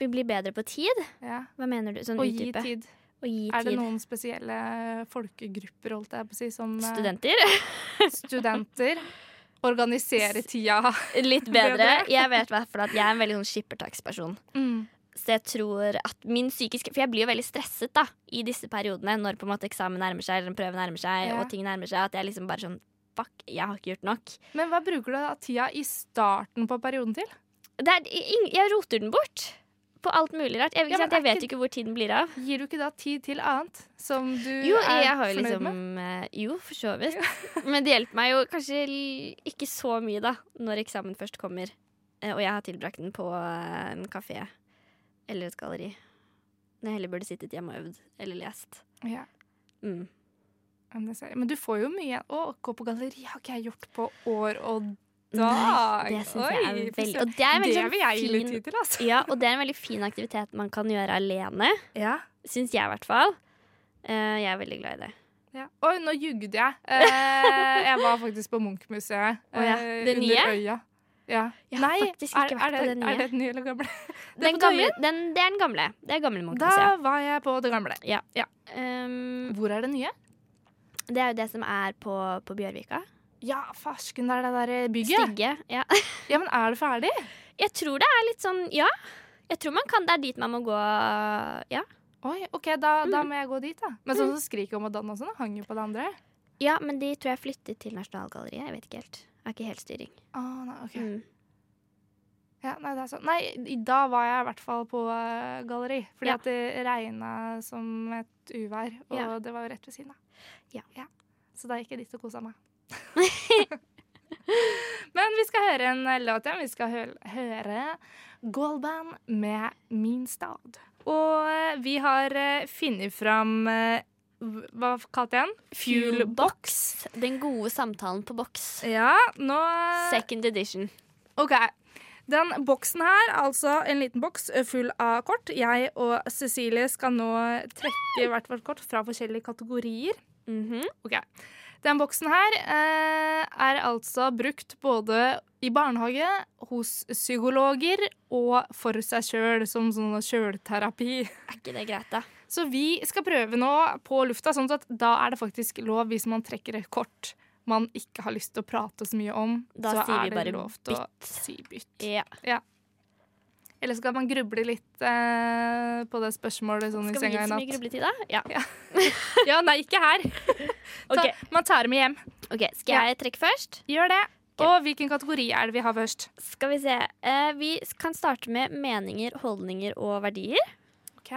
B: Vi blir bedre på tid.
A: Ja.
B: Hva mener du? Sånn
A: Å gi tid.
B: Å gi
A: Er det
B: tid.
A: noen spesielle folkegrupper, holdt jeg på å si, som eh,
B: Studenter?
A: studenter? Organisere tida.
B: Litt bedre.
A: Bedre.
B: Jeg vet i at jeg er en veldig sånn skippertaksperson.
A: Mm.
B: Så jeg tror at min psykiske For jeg blir jo veldig stresset da i disse periodene når på en måte eksamen nærmer seg, eller en prøve nærmer seg,
A: Ja.
B: og ting nærmer seg. At jeg liksom bare sånn Fuck, jeg har ikke gjort nok.
A: Men hva bruker du da tida i starten på perioden til?
B: Det er, jeg roter den bort. På alt mulig rart. Jeg,
A: Ja,
B: sant? jeg vet
A: ikke-
B: ikke hvor tiden blir av.
A: Gir du ikke da tid til annet som du
B: Jo,
A: er fornøyd
B: liksom
A: med?
B: eh, Jo, for så vidt. Men det hjelper meg jo kanskje ikke så mye, da, når eksamen først kommer. Eh, Og jeg har tilbrakt den på eh, en kafé eller et galleri. Når jeg heller burde sittet hjemme og øvd eller lest.
A: Ja,
B: Mm.
A: Men du får jo mye Å, gå på galleri har ikke jeg gjort på år og dag.
B: Nei, det syns jeg er veldig. Og det er veldig
A: Det vil jeg gi litt tid til, altså.
B: Ja, og det er en veldig fin aktivitet man kan gjøre alene.
A: Ja.
B: Syns jeg, i hvert fall. Eh, jeg er veldig glad i det.
A: Ja. Oi, nå jugde jeg. Eh, jeg var faktisk på Munchmuseet.
B: Uh, Å ja,
A: eh,
B: det nye?
A: Under øya. Ja.
B: Jeg har
A: Nei,
B: faktisk ikke
A: er,
B: vært
A: er, det,
B: på det nye.
A: er det den nye eller gamle?
B: Den
A: på
B: gamle, den, det er den gamle. Det er gamle
A: Da var jeg på det gamle.
B: Um,
A: Hvor er det nye?
B: Det er jo det som er på, på Bjørvika.
A: Ja, farsken, det er det der bygget.
B: Stigge, Ja.
A: Ja, men er det ferdig?
B: Jeg tror det er litt sånn Ja. Jeg tror man kan, Det er dit man må gå. Ja,
A: Oi, ok, da, da
B: Mm.
A: må jeg gå dit, da. Men sånn som Skrik og Madonna og sånn, hang jo på det andre.
B: ja men de tror jeg flyttet til Nasjonalgalleriet. Jeg vet ikke helt. Jeg har ikke helt styring.
A: Ah, nei, ok.
B: Mm.
A: Ja, nei, det er sånn. Nei, da var jeg i hvert fall på eh, galleri. Fordi
B: Ja.
A: at det regna som et uvær, og
B: Ja.
A: det var jo rett ved siden av.
B: Ja.
A: Så da gikk jeg dit og kosa meg. Men vi skal høre en eh, låt igjen. Vi skal hø høre Goldband med Min stad. Og eh, vi har uh, funnet fram eh, Hva kalte jeg den? Fuelbox.
B: Den gode samtalen på boks.
A: Ja, nå
B: Second edition.
A: OK. Den boksen her, altså en liten boks full av kort. Jeg og Cecilie skal nå trekke hvert vårt kort fra forskjellige kategorier.
B: Mm
A: -hmm. okay. Den boksen her eh, er altså brukt både i barnehage, hos psykologer og for seg sjøl, som sånn sjølterapi.
B: Er ikke det greit, da?
A: Så vi skal prøve nå på lufta, sånn at da er det faktisk lov hvis man trekker et kort man ikke har lyst til å prate så mye om.
B: Da
A: så er det lov til å si bytt.
B: Ja.
A: Eller skal man gruble litt eh, på det spørsmålet sånn i
B: Skal vi gi så mye
A: natt?
B: grubletid, da? Ja.
A: Ja, nei, ikke her. Ta,
B: okay.
A: Man tar det med hjem.
B: OK, skal jeg trekke først?
A: Gjør det.
B: Okay.
A: Og hvilken kategori er det vi har først?
B: Skal vi se. Eh, vi kan starte med meninger, holdninger og verdier.
A: Ok.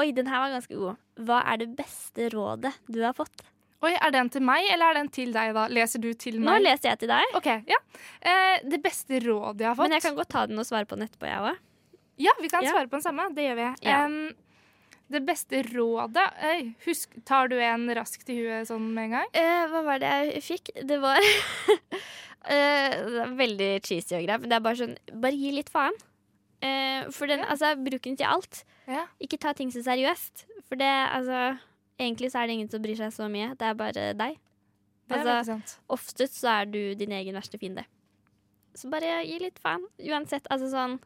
B: Oi, den her var ganske god. Hva er det beste rådet du har fått?
A: Oi, Er den til meg, eller er den til deg? da? Leser du til meg?
B: Nå leser jeg til deg,
A: Ok, ja. Eh, det beste rådet jeg har fått
B: men jeg kan godt ta den og svare på den etterpå, jeg òg.
A: Ja, vi kan
B: Ja.
A: svare på den samme. Det gjør vi.
B: Ja.
A: Um, det beste rådet Øy, husk, Tar du en raskt i huet sånn med en gang?
B: Eh, hva var det jeg fikk? Det var eh, Veldig cheesy og greit, men det er bare sånn Bare gi litt faen. Eh, for den,
A: Ja.
B: altså, bruk den til alt.
A: Ja.
B: Ikke ta ting så seriøst. For det, altså Egentlig så er det ingen som bryr seg så mye. Det er bare deg.
A: Det
B: Altså. Oftest så er du din egen verste fiende. Så bare gi litt faen. Uansett, altså sånn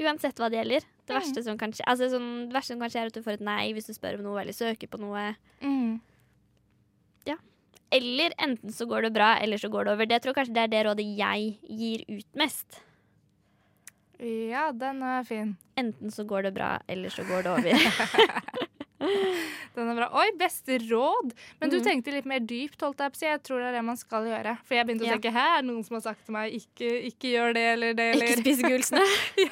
B: Uansett hva det gjelder. Det
A: Mm.
B: verste som kan skje altså sånn, Det verste som kan skje, er at du får et nei hvis du spør om noe eller søker på noe.
A: Mm.
B: Eller enten så går det bra, eller så går det over. Det tror jeg kanskje det er det rådet jeg gir ut mest.
A: Ja, den er fin.
B: Enten så går det bra, eller så går det over.
A: Den er bra. Oi, beste råd! Men du
B: mm.
A: tenkte litt mer dypt, holdt jeg på å si. Jeg tror det er det man skal gjøre. For jeg begynte å tenke her er det noen som har sagt til meg ikke, ikke gjør det eller det eller
B: Ikke spise gulsene.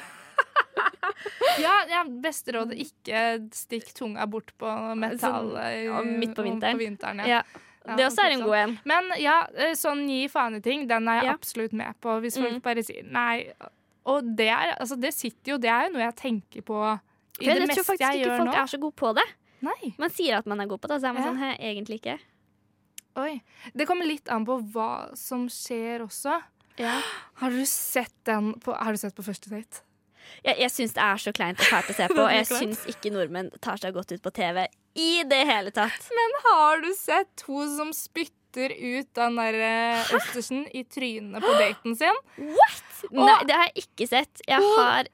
A: Ja, ja, beste råd ikke stikk tunga bort på metall
B: Sånn, ja, midt på vinteren.
A: På vinteren ja.
B: Ja.
A: Ja,
B: det også er en god en.
A: Men ja, eh, sånn gi faen-ting, den er jeg
B: Ja.
A: absolutt med på. Hvis folk
B: Mm.
A: bare sier nei. Og det er, altså, det sitter jo, det er jo noe jeg tenker på i
B: For
A: det
B: jeg tror faktisk ikke folk
A: nå.
B: er så gode på det.
A: Nei.
B: Man sier at man er god på det, og så er man
A: Ja.
B: sånn Hæ, egentlig ikke.
A: Oi. Det kommer litt an på hva som skjer også.
B: Ja.
A: Har du sett den på, har du sett på første date?
B: Jeg, jeg syns det er så kleint og fælt å se på, og jeg syns ikke nordmenn tar seg godt ut på TV i det hele tatt.
A: Men har du sett hun som spytter ut den der eh, østersen i trynet på daten sin? What?
B: Nei, det har jeg ikke sett. Jeg har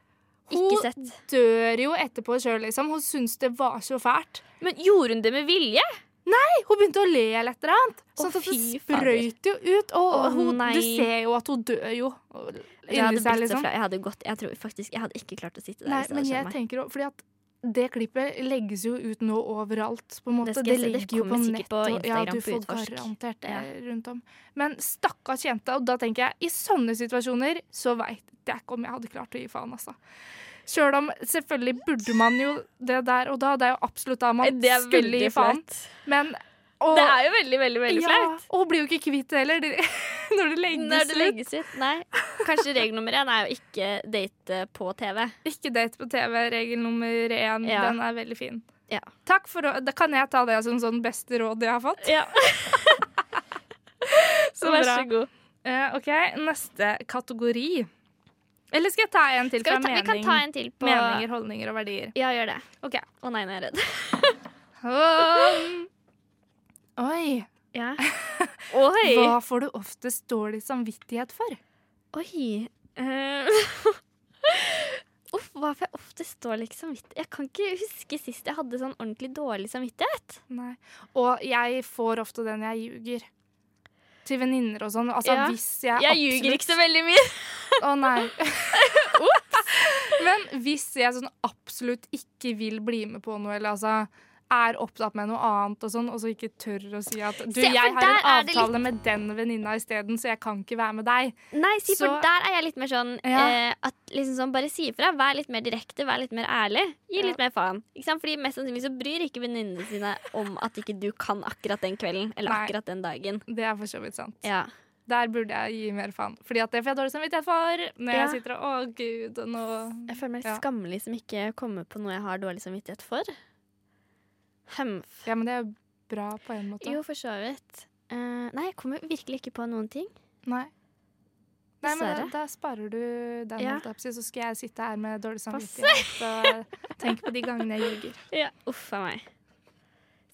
B: ikke
A: hun-
B: sett.
A: Dør jo etterpå sjøl, liksom. Hun syns det var så fælt.
B: Men gjorde hun det med vilje?
A: Nei, hun begynte å le eller et eller annet. Sånn at det sprøyt jo ut. Og
B: Åh,
A: hun, du ser jo at hun dør jo inni seg, liksom.
B: Jeg hadde gått Jeg tror faktisk Jeg hadde ikke klart å sitte der.
A: Nei, men jeg tenker jo Fordi at det klippet legges jo ut nå overalt, på en måte.
B: Det.
A: Det ligger jo på nett.
B: på
A: ja, du får garantert det
B: Ja.
A: rundt om. Men stakkars jenta, Og da tenker jeg, i sånne situasjoner så veit jeg ikke om jeg hadde klart å gi faen, altså. Sjøl om selvfølgelig burde man jo det der og da. Det er jo absolutt da man skulle gi faen. Men og,
B: Det er jo veldig, veldig veldig
A: ja,
B: flaut.
A: og blir jo ikke kvitt det heller når det legges
B: Når det legges ut. Nei. Kanskje regel nummer én er jo ikke date på TV.
A: Ikke date på TV, regel nummer én.
B: Ja.
A: Den er veldig fin.
B: Ja.
A: Takk for Da kan jeg ta det som sånn beste råd jeg har fått.
B: Ja.
A: Så
B: Vær
A: bra.
B: så god.
A: Uh, OK, neste kategori. Eller skal jeg ta en til fra
B: vi
A: mening,
B: kan ta en til på
A: meninger, holdninger og verdier?
B: Ja, gjør det. Å nei, nå er jeg redd.
A: Um, oi.
B: Ja. Oi!
A: Hva får du oftest dårlig samvittighet for?
B: Oi. Eh, Uff, hva får jeg oftest dårlig samvittighet? Jeg kan ikke huske sist jeg hadde sånn ordentlig dårlig samvittighet.
A: Nei. Og jeg får ofte den jeg ljuger. Til venninner og sånn. Altså,
B: Ja.
A: hvis jeg
B: Jeg ljuger ikke så veldig mye.
A: Å nei. Ops. Men hvis jeg sånn absolutt ikke vil bli med på noe, eller altså er opptatt med noe annet og sånn, og så ikke tør å si at du,
B: Se,
A: jeg har en avtale litt... med den venninna isteden, så jeg kan ikke være med deg.
B: Nei, si, for
A: Så-
B: der er jeg litt mer sånn
A: Ja.
B: eh, at liksom sånn, Bare si ifra. Vær litt mer direkte, vær litt mer ærlig. Gi
A: Ja.
B: litt mer faen. Ikke sant? Fordi Mest sannsynlig så bryr ikke venninnene sine om at ikke du kan akkurat den kvelden eller
A: Nei.
B: akkurat den dagen.
A: Det er for så vidt sant.
B: Ja.
A: Der burde jeg gi mer faen. Fordi at det får jeg dårlig samvittighet for når
B: Ja.
A: jeg sitter og Å, gud, nå
B: Jeg føler meg litt
A: Ja.
B: skammelig som ikke kommer på noe jeg har dårlig samvittighet for. Humph.
A: Ja, men det er bra på en måte.
B: Jo, for så vidt. Uh, nei, jeg kommer virkelig ikke på noen ting.
A: Nei. Nei, men da, da sparer du den,
B: Ja.
A: så skal jeg sitte her med dårlig samvittighet og tenke på de gangene jeg ljuger.
B: Ja, Uff a meg.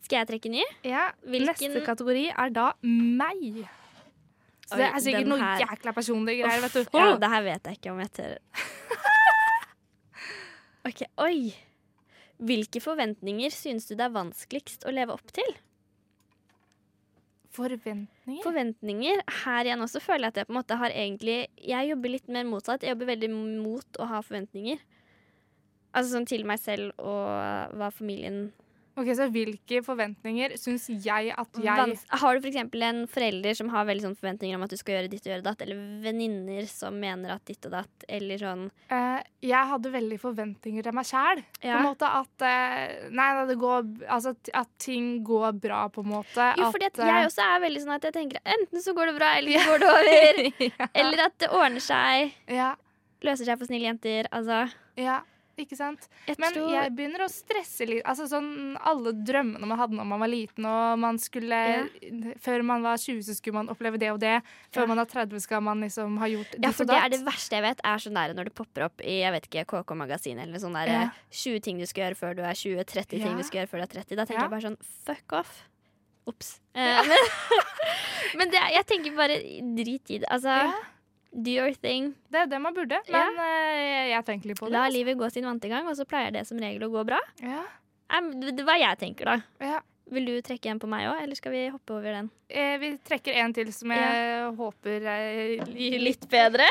B: Skal jeg trekke ny?
A: Ja,
B: Hvilken-
A: Neste kategori er da meg. Så det er sikkert noe
B: her-
A: jækla personlige greier, vet du.
B: Ja, det her vet jeg ikke om jeg tør. OK, oi. Hvilke forventninger synes du det er vanskeligst å leve opp til?
A: Forventninger?
B: Forventninger. Her igjen også føler jeg at jeg på en måte har egentlig Jeg jobber litt mer motsatt. Jeg jobber veldig mot å ha forventninger. Altså sånn til meg selv og hva familien
A: Ok, Så hvilke forventninger syns jeg at jeg
B: Har du f.eks. en forelder som har veldig sånn forventninger om at du skal gjøre ditt og gjøre datt, eller venninner som mener at ditt og datt, eller sånn
A: uh, Jeg hadde veldig forventninger til meg sjæl. På en måte at uh, Nei, det går Altså at- at ting går bra, på en måte.
B: Jo, fordi at
A: eh,
B: jeg også er veldig sånn at jeg tenker enten så går det bra, eller så går det over.
A: ja.
B: Eller at det ordner seg.
A: ja,
B: Løser seg for snille jenter. Altså,
A: ja, ikke sant?
B: jeg
A: Men
B: tror
A: jeg begynner å stresse litt. Altså sånn Alle drømmene man hadde når man var liten, og man skulle Før man var 20, så skulle man oppleve det og det. Før
B: Ja.
A: man er 30, skal man liksom ha gjort
B: Ja, for
A: og
B: det er det verste jeg vet, er sånn der når det popper opp i jeg vet ikke, KK Magasin eller sånn der
A: Ja.
B: 20 ting du skal gjøre før du er 20, 30 ting
A: Ja.
B: du skal gjøre før du er 30. Da tenker
A: Ja.
B: jeg bare sånn fuck off. Ops. Eh, men men det, jeg tenker bare drit i det. Altså,
A: Ja,
B: do your thing.
A: det er det man burde. Men ja. jeg tenker litt på det.
B: La
A: altså.
B: livet gå sin vante gang, og så pleier det som regel å gå bra.
A: Ja,
B: Eh, Det er hva jeg tenker, da.
A: ja.
B: Vil du trekke en på meg òg, eller skal vi hoppe over den?
A: Eh, vi trekker en til som jeg håper er litt
B: bedre?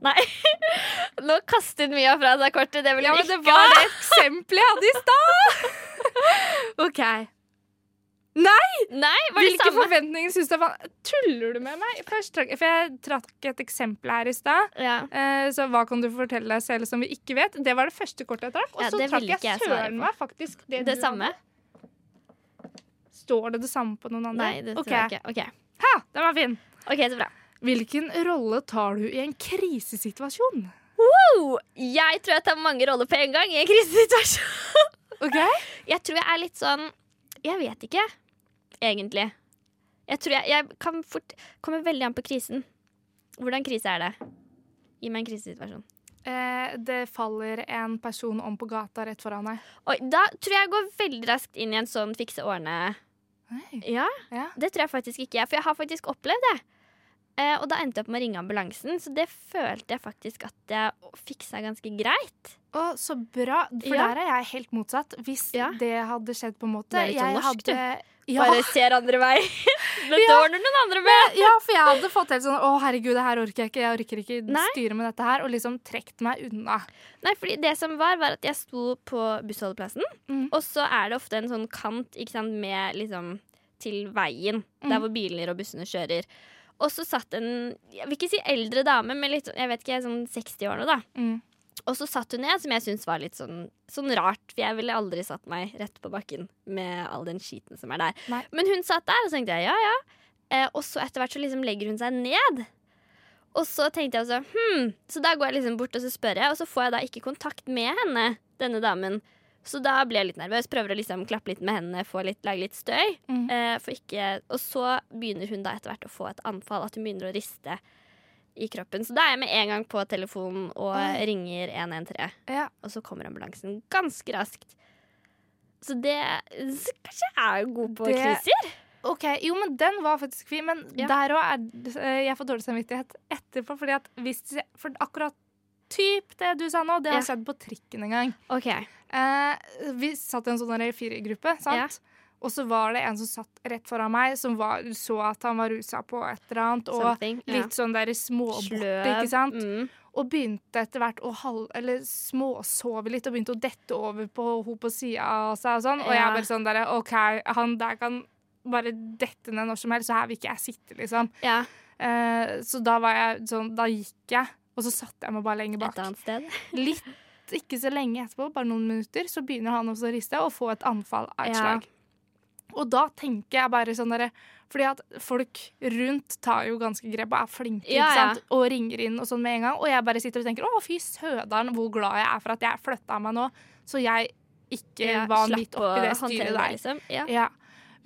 B: Nei. Nå kastet Mia fra seg kortet. Det vil
A: Ja, ikke det var det eksempelet jeg hadde i stad! OK. Nei!
B: Nei,
A: Hvilke forventninger syns du var Tuller du med meg? Først, for jeg trakk et eksempel her i stad.
B: Ja.
A: Eh, så hva kan du fortelle deg selv som vi ikke vet? Det var det første kortet jeg trakk. Og
B: Ja,
A: så trakk jeg
B: jeg
A: søren meg faktisk det,
B: Det
A: du
B: samme?
A: Står det det samme på noen andre?
B: Nei, det tror
A: okay.
B: jeg ikke. Okay.
A: Ha, den var fin.
B: Ok, så bra.
A: Hvilken rolle tar du i en krisesituasjon?
B: Wow! jeg tror jeg tar mange roller på en gang i en krisesituasjon.
A: Ok?
B: Jeg tror jeg er litt sånn Jeg vet ikke, egentlig. Jeg tror jeg, jeg kan fort Kommer veldig an på krisen. Hvordan krise er det? Gi meg en krisesituasjon.
A: Eh, det faller en person om på gata rett foran deg.
B: Oi, da tror jeg jeg går veldig raskt inn i en sånn fikse årene. Ja,
A: Ja.
B: det tror jeg faktisk ikke jeg, for jeg har faktisk opplevd det. Eh, og da endte jeg opp med å ringe ambulansen, så det følte jeg faktisk at jeg fiksa ganske greit.
A: Å, så bra. For
B: Ja.
A: der er jeg helt motsatt. Hvis
B: Ja.
A: det hadde skjedd, på en måte
B: Det er sånn
A: jeg
B: norsk, du.
A: Ja.
B: Bare ser andre vei. Men
A: Ja.
B: ordner noen andre med.
A: ja, for jeg hadde fått helt sånn Å, herregud, det her orker jeg ikke. Jeg orker ikke
B: Nei.
A: styre med dette her. Og liksom trukket meg unna.
B: Nei, fordi det som var, var at jeg sto på bussholdeplassen,
A: Mm.
B: og så er det ofte en sånn kant ikke sant, med liksom til veien, der
A: Mm.
B: hvor biler og bussene kjører. Og så satt en jeg vil ikke si eldre dame, men litt, jeg vet ikke, sånn 60-årene, da.
A: Mm.
B: Og så satt hun ned, som jeg syntes var litt sånn, sånn rart. For jeg ville aldri satt meg rett på bakken med all den skiten som er der.
A: Nei.
B: Men hun satt der, og så tenkte jeg ja, ja. Eh, og så etter hvert så liksom legger hun seg ned. Og så tenkte jeg også hm. Så da går jeg liksom bort og så spør jeg, og så får jeg da ikke kontakt med henne, denne damen. Så da blir jeg litt nervøs, prøver å liksom klappe litt med hendene, få litt, lage litt støy.
A: Mm.
B: Eh, for ikke, og så begynner hun da etter hvert å få et anfall, at hun begynner å riste i kroppen. Så da er jeg med en gang på telefonen og
A: Oi.
B: ringer 113.
A: Ja.
B: Og så kommer ambulansen ganske raskt. Så det så Kanskje jeg er god på
A: Det-
B: kriser?
A: OK. Jo, men den var faktisk fin. Men
B: Ja.
A: der òg er eh, Jeg får dårlig samvittighet etterpå. Fordi at hvis For akkurat typ det du sa nå, det har
B: Ja.
A: skjedd på trikken en gang.
B: OK.
A: Eh, vi satt i en sånn der firergruppe, sant? Og så var det en som satt rett foran meg, som var, så at han var rusa på et eller annet. Og
B: Something. ja.
A: litt sånn der småborte, ikke sant?
B: Mm.
A: Og begynte etter hvert å halv, eller småsove litt og begynte å dette over på henne på sida av seg og sånn. Og jeg bare sånn derre OK, han der kan bare dette ned når som helst, så her vil ikke jeg sitte, liksom.
B: Ja,
A: Eh, så da var jeg sånn Da gikk jeg, og så satte jeg meg bare lenger
B: et annet sted.
A: Litt, ikke så lenge etterpå, bare noen minutter, så begynner han også å riste og få et anfall av et slag. Og da tenker jeg bare sånn derre Fordi at folk rundt tar jo ganske grep og er flinke
B: Ja, ja.
A: og ringer inn og sånn med en gang. Og jeg bare sitter og tenker å fy søderen hvor glad jeg er for at jeg flytta meg nå, så jeg ikke
B: Ja,
A: var midt oppi det styret der.
B: Liksom. Ja.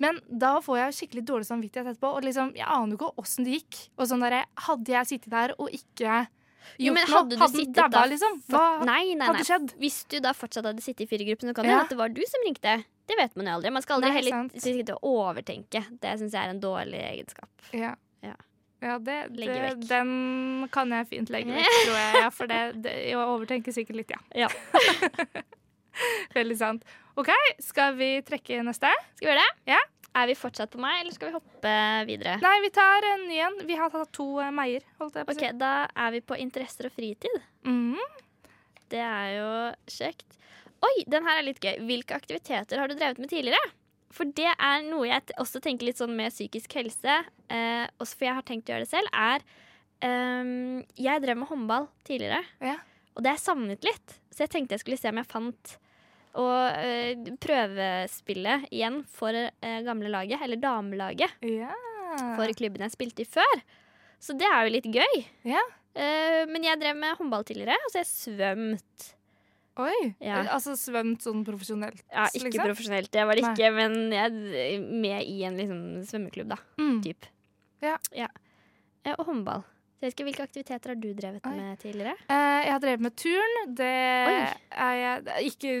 A: Men da får jeg skikkelig dårlig samvittighet etterpå. Og liksom, jeg aner jo ikke åssen det gikk. Og sånn derre, Hadde jeg sittet der og ikke
B: Jo, men hadde du sittet da
A: liksom? Hva
B: Nei, nei,
A: hadde skjedd?
B: Hvis du da fortsatt hadde sittet i firergruppen, så kan det
A: Ja.
B: hende at det var du som ringte. Det vet man jo aldri. Man skal aldri
A: Nei,
B: heller sitte og overtenke. Det syns jeg er en dårlig egenskap.
A: Ja.
B: Ja.
A: Ja, det, det, den kan jeg fint legge vekk, tror jeg. Ja, for det, det, jeg overtenker sikkert litt, ja.
B: Ja.
A: Veldig sant. OK, skal vi trekke neste?
B: Skal vi gjøre det?
A: Ja.
B: Er vi fortsatt på meg, eller skal vi hoppe videre?
A: Nei, vi tar en ny en. Vi har tatt to uh, meier, holdt jeg på å
B: Ok. Da er vi på interesser og fritid.
A: Mm.
B: Det er jo kjekt. Oi, den her er litt gøy. Hvilke aktiviteter har du drevet med tidligere? For det er noe jeg også tenker litt sånn med psykisk helse, eh, også for jeg har tenkt å gjøre det selv, er um, Jeg drev med håndball tidligere,
A: Ja.
B: og det jeg savnet litt. Så jeg tenkte jeg skulle se om jeg fant å eh, prøvespille igjen for eh, gamle laget, eller damelaget,
A: Ja.
B: for klubben jeg spilte i før. Så det er jo litt gøy.
A: Ja.
B: Eh, men jeg drev med håndball tidligere, og så har jeg svømt.
A: Oi.
B: Ja.
A: Altså svømt sånn profesjonelt,
B: Ja, ikke
A: liksom?
B: profesjonelt, det var det
A: Nei.
B: ikke, men jeg med i en liksom, svømmeklubb, da.
A: Mm.
B: Typ.
A: Ja.
B: ja. Og håndball. Ikke, Hvilke aktiviteter har du drevet
A: Oi.
B: med tidligere?
A: Eh, jeg har drevet med turn. Det
B: Oi.
A: er jeg er ikke,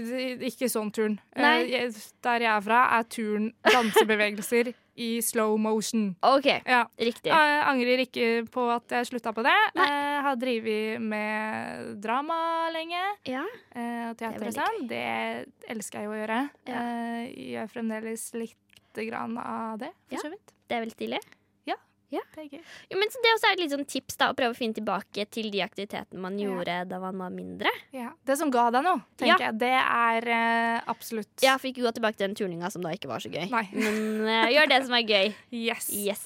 A: ikke sånn turn. Eh, der jeg er fra, er turn dansebevegelser i slow motion.
B: OK,
A: Ja.
B: riktig.
A: Jeg angrer ikke på at jeg slutta på det.
B: Nei.
A: Jeg har drevet med drama lenge.
B: Ja.
A: eh, Og teater
B: er
A: og sånn. Det elsker jeg jo å gjøre.
B: Ja.
A: Jeg gjør fremdeles lite grann av det, for
B: Ja.
A: så vidt.
B: Det er veldig stilig.
A: Ja.
B: Ja.
A: Det er gøy.
B: Jo, men så det også er et litt sånn tips da, å prøve å finne tilbake til de aktivitetene man
A: Ja.
B: gjorde da man var mindre.
A: Ja. Det som ga deg noe, tenker jeg, det er uh, absolutt
B: Jeg fikk gå tilbake til den turninga som da ikke var så gøy.
A: Nei.
B: Men uh, gjør det som er gøy.
A: Yes.
B: Yes.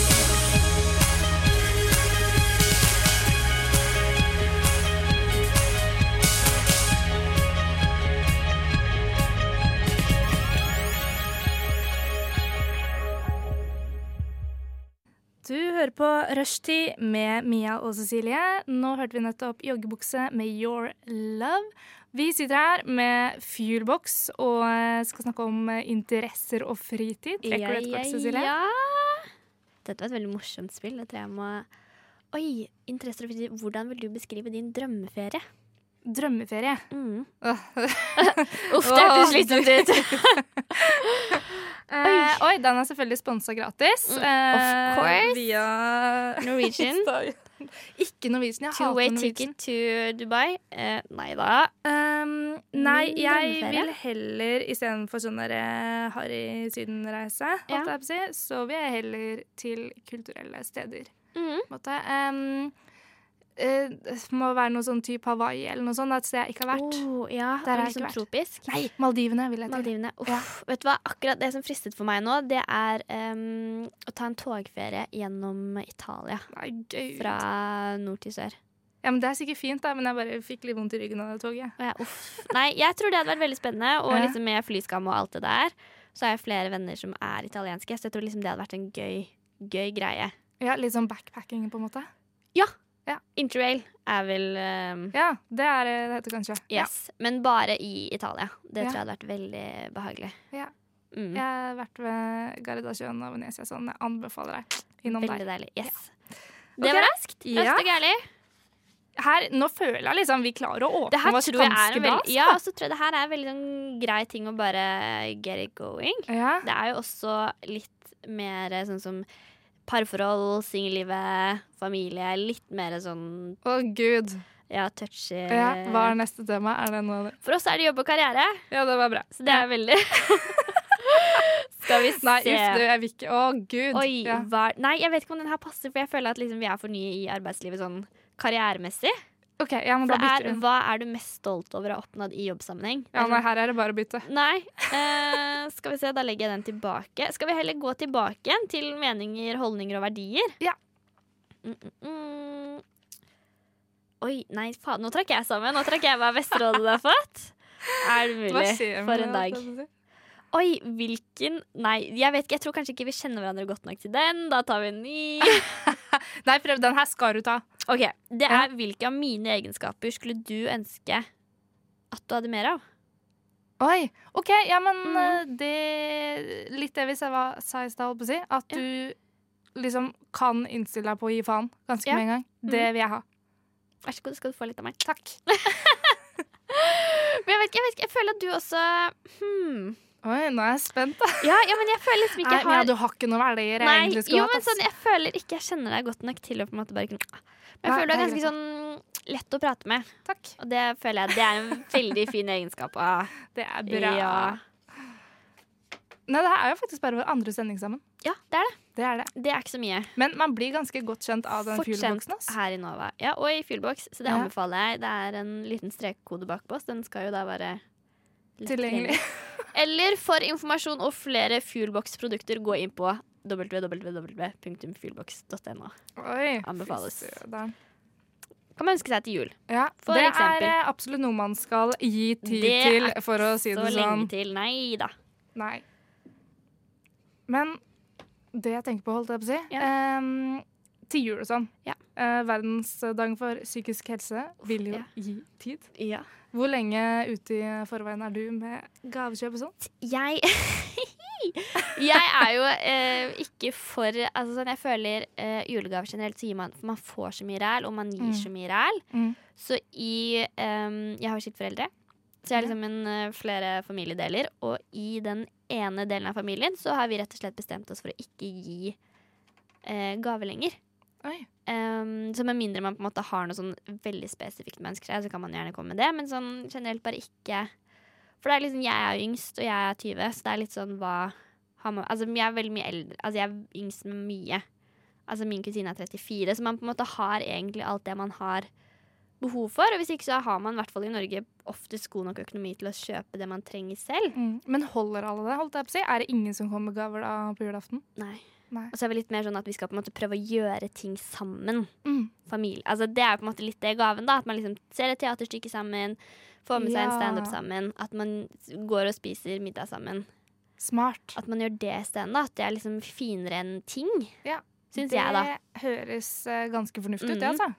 A: Rushtid med Mia og Cecilie. Nå hørte vi nettopp Joggebukse med Your Love. Vi sitter her med Fuelbox og eh, skal snakke om eh, interesser og fritid. Trekker du et kort, Cecilie?
B: ja. Dette var et veldig morsomt spill. Jeg tror jeg må Oi, interesser og fritid. Hvordan vil du beskrive din drømmeferie?
A: Drømmeferie.
B: Mm. Uff, det hørtes slitsomt ut.
A: uh, oi, den er selvfølgelig sponsa gratis.
B: Mm,
A: eh,
B: of course.
A: Via
B: Norwegian.
A: Ikke Norwegian. Jeg hater Norwegian.
B: ticket to Dubai? Uh, nei da.
A: Um, nei, jeg vil heller istedenfor sånn der eh, harry sydenreise,
B: Ja.
A: så vil jeg heller til kulturelle steder. Mm. Um, det må være noe sånn type Hawaii eller noe sånt, et sted jeg ikke har vært.
B: Oh, ja,
A: Der har
B: og
A: jeg
B: liksom
A: ikke vært.
B: tropisk.
A: Nei, Maldivene vil jeg til.
B: Maldivene. Uff.
A: Ja.
B: Vet du hva, akkurat det som fristet for meg nå, det er um, å ta en togferie gjennom Italia.
A: Nei, gøy.
B: Fra nord til sør.
A: Ja, men Det er sikkert fint, da, men jeg bare fikk litt vondt i ryggen av det toget.
B: Ja, uff. Nei, jeg tror det hadde vært veldig spennende. Og liksom med flyskam og alt det der, så har jeg flere venner som er italienske, så jeg tror liksom det hadde vært en gøy, gøy greie.
A: Ja, Litt sånn backpacking, på en måte.
B: Interrail er vel um,
A: Ja, det er det det heter kanskje.
B: Yes. Men bare i Italia. Det
A: Ja.
B: tror jeg hadde vært veldig behagelig.
A: Ja.
B: Mm.
A: Jeg har vært ved Gardasjøen og Venezia, sånn jeg anbefaler deg innom
B: Veldig
A: der.
B: deilig. Yes.
A: Ok.
B: Det var raskt.
A: Ja.
B: Raskt og gærlig.
A: Her, nå føler jeg liksom vi klarer å åpne oss ganske bra.
B: ja, og så tror jeg det her er en veldig sånn grei ting å bare get it going.
A: Ja.
B: Det er jo også litt mer sånn som parforhold, singellivet, familie. Litt mer sånn
A: Å, gud.
B: ja, touchy.
A: Ja, hva er neste tema? Er det noe
B: For oss er det jobb og karriere,
A: Ja, det var bra.
B: så det er veldig Skal vi se
A: Nei, uff, du, jeg vil ikke Å, gud.
B: Oi,
A: Ja.
B: hva Nei, jeg vet ikke om den her passer, for jeg føler at liksom vi er for nye i arbeidslivet sånn karrieremessig.
A: OK,
B: jeg
A: må
B: bare
A: bytte
B: er, hva er du mest stolt over å ha oppnådd i jobbsammenheng?
A: Ja, nei,
B: sånn-
A: her er det bare å bytte.
B: Nei. Uh, skal vi se, da legger jeg den tilbake. Skal vi heller gå tilbake til meninger, holdninger og verdier?
A: Ja.
B: Mm, mm, mm. Oi, nei, faen, nå trakk jeg sammen. Nå trakk jeg hva Vesterålen du har fått. Er det mulig? For en dag. Oi, hvilken Nei, jeg vet ikke. Jeg tror kanskje ikke vi kjenner hverandre godt nok til den. Da tar vi en ny.
A: Nei, prøv. Den her skal du ta.
B: OK. Det
A: Ja.
B: er hvilke av mine egenskaper skulle du ønske at du hadde mer av?
A: Oi, OK. Ja, men
B: mm.
A: eh, det Litt det vi sa i stad, holdt på å si. At
B: Ja.
A: du liksom kan innstille deg på å gi faen ganske
B: Ja.
A: med en gang. Det vil jeg ha.
B: Vær så god, skal du få litt av meg.
A: Takk.
B: Men jeg vet ikke, jeg, vet ikke, jeg føler at du også hmm.
A: Oi, nå er jeg spent, da.
B: Ja, ja, men jeg føler liksom ikke
A: Nei,
B: jeg har
A: ja, du har ikke noe verdier jeg
B: Nei,
A: egentlig skulle
B: jo,
A: hatt.
B: men sånn, jeg føler ikke jeg kjenner deg godt nok til å på en måte bare kunne Men jeg
A: Nei,
B: føler du er ganske sånn lett å prate med.
A: Takk.
B: Og det føler jeg det er en veldig fin egenskap av.
A: Det er bra.
B: Ja.
A: Nei, det her er jo faktisk bare vår andre sending sammen.
B: ja, det er det.
A: Det er det.
B: Det er ikke så mye.
A: Men man blir ganske godt kjent av den fuelboxen.
B: her i Nova. Ja, og i Fuelbox, så det anbefaler jeg. Det er en liten strekkode bak på oss. Den skal jo da være
A: Tilgjengelig.
B: Eller for informasjon og flere Fuelbox-produkter, gå inn på www.fuelbox.no. Anbefales. Kan man ønske seg til jul.
A: Ja,
B: For
A: det
B: eksempel.
A: er eh, absolutt noe man skal gi tid
B: Det
A: til,
B: er
A: for å si
B: Så
A: det
B: lenge
A: sånn.
B: til. Nei da.
A: Nei. Men det jeg tenker på, holdt jeg på å si ehm, Til jul og sånn.
B: Ja.
A: Uh, verdensdagen for psykisk helse vil jo
B: ja.
A: gi tid.
B: Ja.
A: Hvor lenge ute i forveien er du med gavekjøp og sånt?
B: Jeg Jeg er jo eh, ikke for altså, sånn, Jeg føler eh, julegaver generelt så gir man For man får så mye ræl, og man gir
A: Mm.
B: så mye ræl.
A: Mm.
B: Så i ehm, Jeg har jo skiftforeldre. Så jeg har liksom en, eh, flere familiedeler. Og i den ene delen av familien så har vi rett og slett bestemt oss for å ikke gi eh, gave lenger. Um, så med mindre man på en måte har noe sånn veldig spesifikt med ønsker, så kan man gjerne komme med det. Men sånn generelt bare ikke For det er liksom, jeg er yngst, og jeg er 20, så det er litt sånn hva har man Altså jeg er veldig mye eldre. Altså jeg er yngst med mye. Altså min kusine er 34, så man på en måte har egentlig alt det man har behov for. Og hvis ikke så har man i hvert fall i Norge oftest god nok økonomi til å kjøpe det man trenger selv.
A: Mm. Men holder alle det? holdt jeg på å si? Er det ingen som kommer med gaver da på julaften?
B: Nei.
A: Nei.
B: Og så er vi litt mer sånn at vi skal på en måte prøve å gjøre ting sammen.
A: Mm.
B: familie. Altså, det er på en måte litt det gaven, da. At man liksom ser et teaterstykke sammen, får med seg en
A: Ja.
B: standup sammen. At man går og spiser middag sammen.
A: Smart.
B: At man gjør det isteden. At det er liksom finere enn ting.
A: Ja,
B: Syns
A: det
B: jeg, da.
A: høres eh, ganske fornuftig ut, det,
B: Mhm.
A: altså.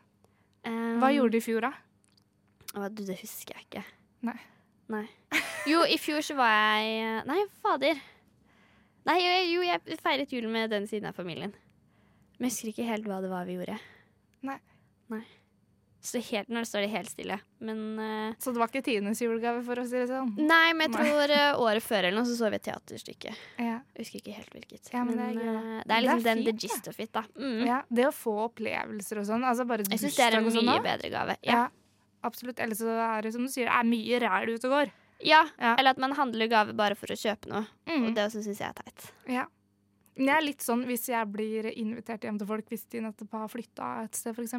B: Um,
A: Hva gjorde du i fjor, da?
B: Å, du, det husker jeg ikke.
A: Nei.
B: Nei. Jo, i fjor så var jeg Nei, fader. Nei, jo, jeg feiret jul med den siden av familien. Men jeg husker ikke helt hva det var vi gjorde.
A: Nei.
B: Nei. Så helt, nå står det helt stille. Men uh,
A: Så det var ikke tidenes julegave, for å si det sånn?
B: Nei, men jeg tror uh, året før eller noe så så vi et teaterstykke.
A: Ja.
B: Husker ikke helt hvilket.
A: Ja, men det er uh, det
B: er liksom
A: Det
B: er fint, den the gist of it, da. Mm.
A: ja. Det å få opplevelser og sånn, altså bare
B: Jeg syns det er en
A: sånn
B: mye bedre gave.
A: Ja.
B: Ja.
A: absolutt. Ellers så er det som du sier, det er mye ræl ute og går.
B: Ja.
A: Ja.
B: Eller at man handler gave bare for å kjøpe noe.
A: Mm.
B: Og det også syns jeg er teit.
A: Ja. Men jeg er litt sånn hvis jeg blir invitert hjem til folk hvis de nettopp har flytta et sted, f.eks.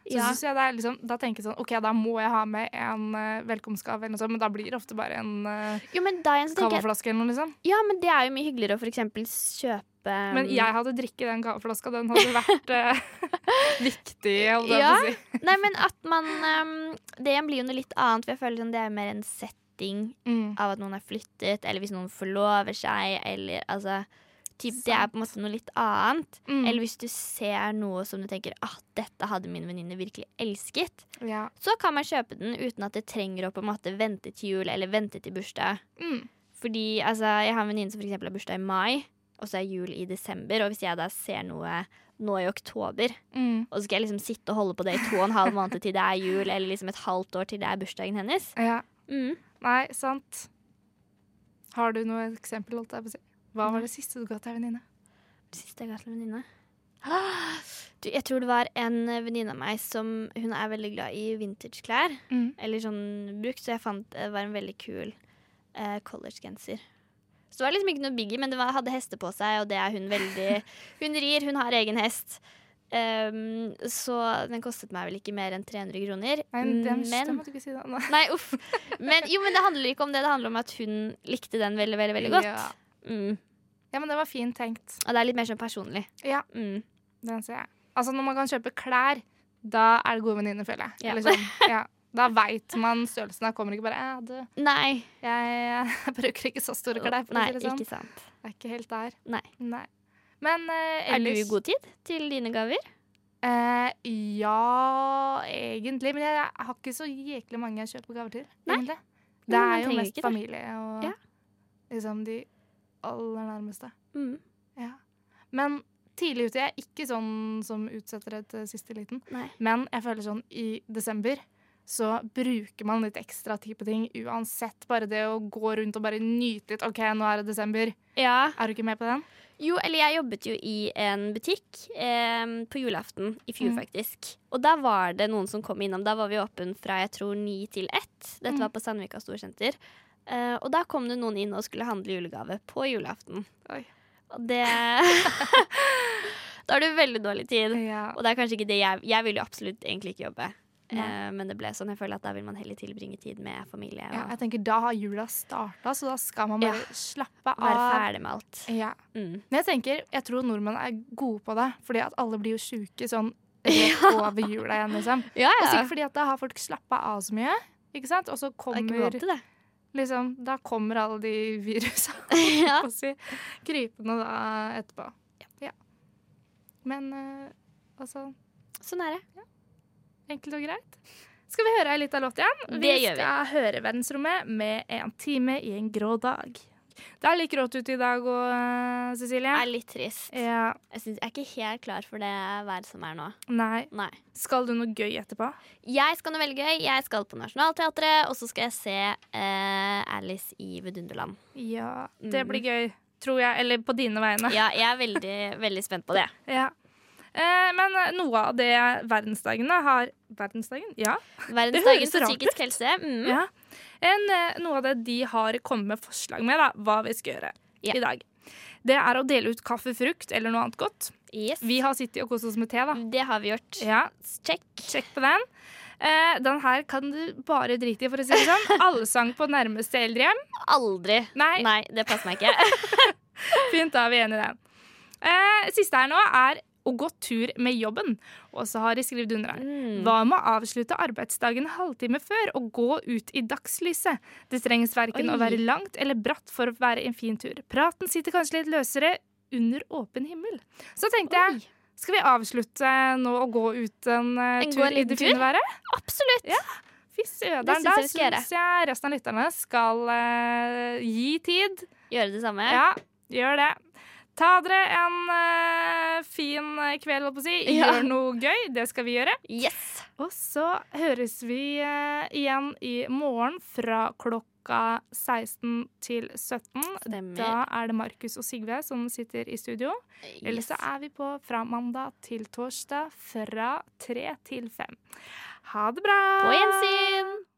A: Så
B: Ja.
A: synes jeg det er liksom, Da tenker jeg sånn OK, da må jeg ha med en uh, velkomstgave, eller noe sånt, men da blir det ofte bare en uh,
B: Jo, jeg
A: eller noe, liksom.
B: Ja, men det er jo mye hyggeligere å for eksempel kjøpe
A: Men jeg hadde drikket den gaveflaska. Den hadde vært uh, viktig, holdt jeg
B: Ja.
A: på å si.
B: Nei, men at man um, Det igjen blir jo noe litt annet, for jeg føler sånn det er mer en setting
A: Mm.
B: av at noen har flyttet, eller hvis noen forlover seg, eller altså typ, Det er på en måte noe litt annet.
A: Mm.
B: Eller hvis du ser noe som du tenker ah, dette hadde min venninne virkelig elsket,
A: Ja.
B: så kan man kjøpe den uten at det trenger å på en måte vente til jul eller vente til bursdag.
A: Mm.
B: Fordi altså, jeg har en venninne som eksempel har bursdag i mai, og så er jul i desember. Og hvis jeg da ser noe nå i oktober,
A: Mm.
B: og så skal jeg liksom sitte og holde på det i to og en halv måned til det er jul, eller liksom et halvt år til det er bursdagen hennes
A: ja.
B: mm.
A: Nei, sant. Har du noe eksempel, holdt jeg på å si? Hva var det siste du ga til ei venninne?
B: Det siste jeg ga til en venninne du, Jeg tror det var en venninne av meg som Hun er veldig glad i vintageklær.
A: Mm.
B: Eller sånn brukt, så jeg fant det var en veldig kul eh, collegegenser. Så det var liksom ikke noe biggie, men det var, hadde hester på seg, og det er hun veldig Hun rir, hun har egen hest. Um, så den kostet meg vel ikke mer enn 300 kroner.
A: Nei, den, det
B: men
A: måtte ikke si det. Nei.
B: Nei, uff. Men, jo, men det handler ikke om det. Det handler om at hun likte den veldig, veldig, veldig godt.
A: Ja.
B: Mm.
A: ja, men det var fint tenkt.
B: Og det er litt mer sånn personlig.
A: Ja,
B: Mm.
A: den ser jeg. Altså, når man kan kjøpe klær, da er det gode venninner, føler jeg.
B: Ja.
A: Eller sånn, ja. Da veit man størrelsen. Da kommer ikke bare ja, du,
B: Nei.
A: jeg, jeg bruker ikke så store klær.
B: Nei,
A: det sånn.
B: ikke sant.
A: Jeg er ikke helt der.
B: Nei.
A: Nei. Men eh,
B: Er du i god tid til dine gaver?
A: Eh, ja, egentlig. Men jeg har ikke så jæklig mange jeg kjøper gaver til.
B: Nei.
A: egentlig.
B: Men
A: Det
B: man
A: er jo
B: trenger
A: mest
B: ikke det.
A: familie og
B: Ja.
A: liksom de aller nærmeste.
B: Mm.
A: Ja. Men tidlig ute. Jeg er ikke sånn som utsetter det til siste liten.
B: Nei.
A: Men jeg føler sånn i desember så bruker man litt ekstra tid på ting uansett. Bare det å gå rundt og bare nyte litt. OK, nå er det desember.
B: Ja.
A: Er du ikke med på den?
B: Jo, eller jeg jobbet jo i en butikk eh, på julaften i fjor,
A: Mm.
B: faktisk. Og da var det noen som kom innom. Da var vi åpen fra jeg tror ni til ett. Dette
A: Mm.
B: var på Sandvika Storsenter. Eh, og da kom det noen inn og skulle handle julegave på julaften.
A: Oi.
B: Og det Da har du veldig dårlig tid.
A: Ja.
B: Og det er kanskje ikke det jeg Jeg vil jo absolutt egentlig ikke jobbe. Eh, men det ble sånn. Jeg føler at da vil man heller tilbringe tid med familie
A: ja, jeg tenker Da har jula starta, så da skal man bare
B: Ja.
A: slappe av.
B: være ferdig med alt.
A: Ja.
B: Mm.
A: Men jeg tenker, jeg tror nordmenn er gode på det, fordi at alle blir jo sjuke sånn rett over jula igjen, liksom.
B: Ja,
A: Og
B: ja.
A: sikkert fordi at da har folk slappa av så mye, ikke sant? Og så
B: er
A: kommer
B: det.
A: liksom Da kommer alle de virusa
B: ja.
A: si, krypende da etterpå. Ja. Men eh, altså
B: Sånn er det.
A: Enkelt og greit. Skal vi høre ei lita låt igjen?
B: Det
A: vi
B: gjør vi.
A: skal høre Verdensrommet med En time i en grå dag. Det er litt grått ute i dag òg, uh, Cecilie.
B: Det er litt trist.
A: Ja.
B: Jeg, synes, jeg er ikke helt klar for det været som er nå.
A: Nei.
B: Nei.
A: Skal du noe gøy etterpå?
B: Jeg skal noe veldig gøy. Jeg skal på Nationaltheatret, og så skal jeg se eh, Alice i Vidunderland.
A: Ja, det
B: Mm.
A: blir gøy. Tror jeg. Eller på dine vegne.
B: Ja, jeg er veldig, veldig spent på det.
A: Ja. Eh, men noe av det verdensdagene har Verdensdagen? Ja.
B: Verdensdagen for psykisk helse. Mm.
A: ja. En, eh, noe av det de har kommet med forslag med, da, hva vi skal gjøre
B: yeah.
A: i dag. Det er å dele ut kaffe, frukt eller noe annet godt.
B: Yes.
A: Vi har sittet og kost oss med te, da.
B: Det har vi gjort.
A: Ja,
B: Check.
A: Sjekk på den. Eh, den her kan du bare drite i, for å si det sånn. Allsang på nærmeste eldrehjem.
B: Aldri.
A: Nei,
B: Nei, det passer meg ikke.
A: fint, da er vi enige i den. Eh, siste her nå er å gå tur med jobben. Og så har de skrevet under her.
B: Mm.
A: Hva med å avslutte arbeidsdagen en halvtime før og gå ut i dagslyset? Det trengs verken
B: Oi.
A: å være langt eller bratt for å være en fin tur. Praten sitter kanskje litt løsere under åpen himmel. Så tenkte jeg, skal vi avslutte nå og gå ut en eh,
B: En
A: tur i det fine været?
B: Absolutt.
A: Fy søderen, da syns jeg resten av lytterne skal uh, gi tid.
B: Gjøre det samme.
A: Ja, gjør det. Ta dere en uh, fin kveld, holdt på å si.
B: Ja.
A: Gjør noe gøy. Det skal vi gjøre.
B: Yes.
A: Og så høres vi uh, igjen i morgen fra klokka 16 til 17.
B: Stemmer.
A: Da er det Markus og Sigve som sitter i studio. Eller så er vi på fra mandag til torsdag fra 3 til 5. Ha det bra!
B: På gjensyn.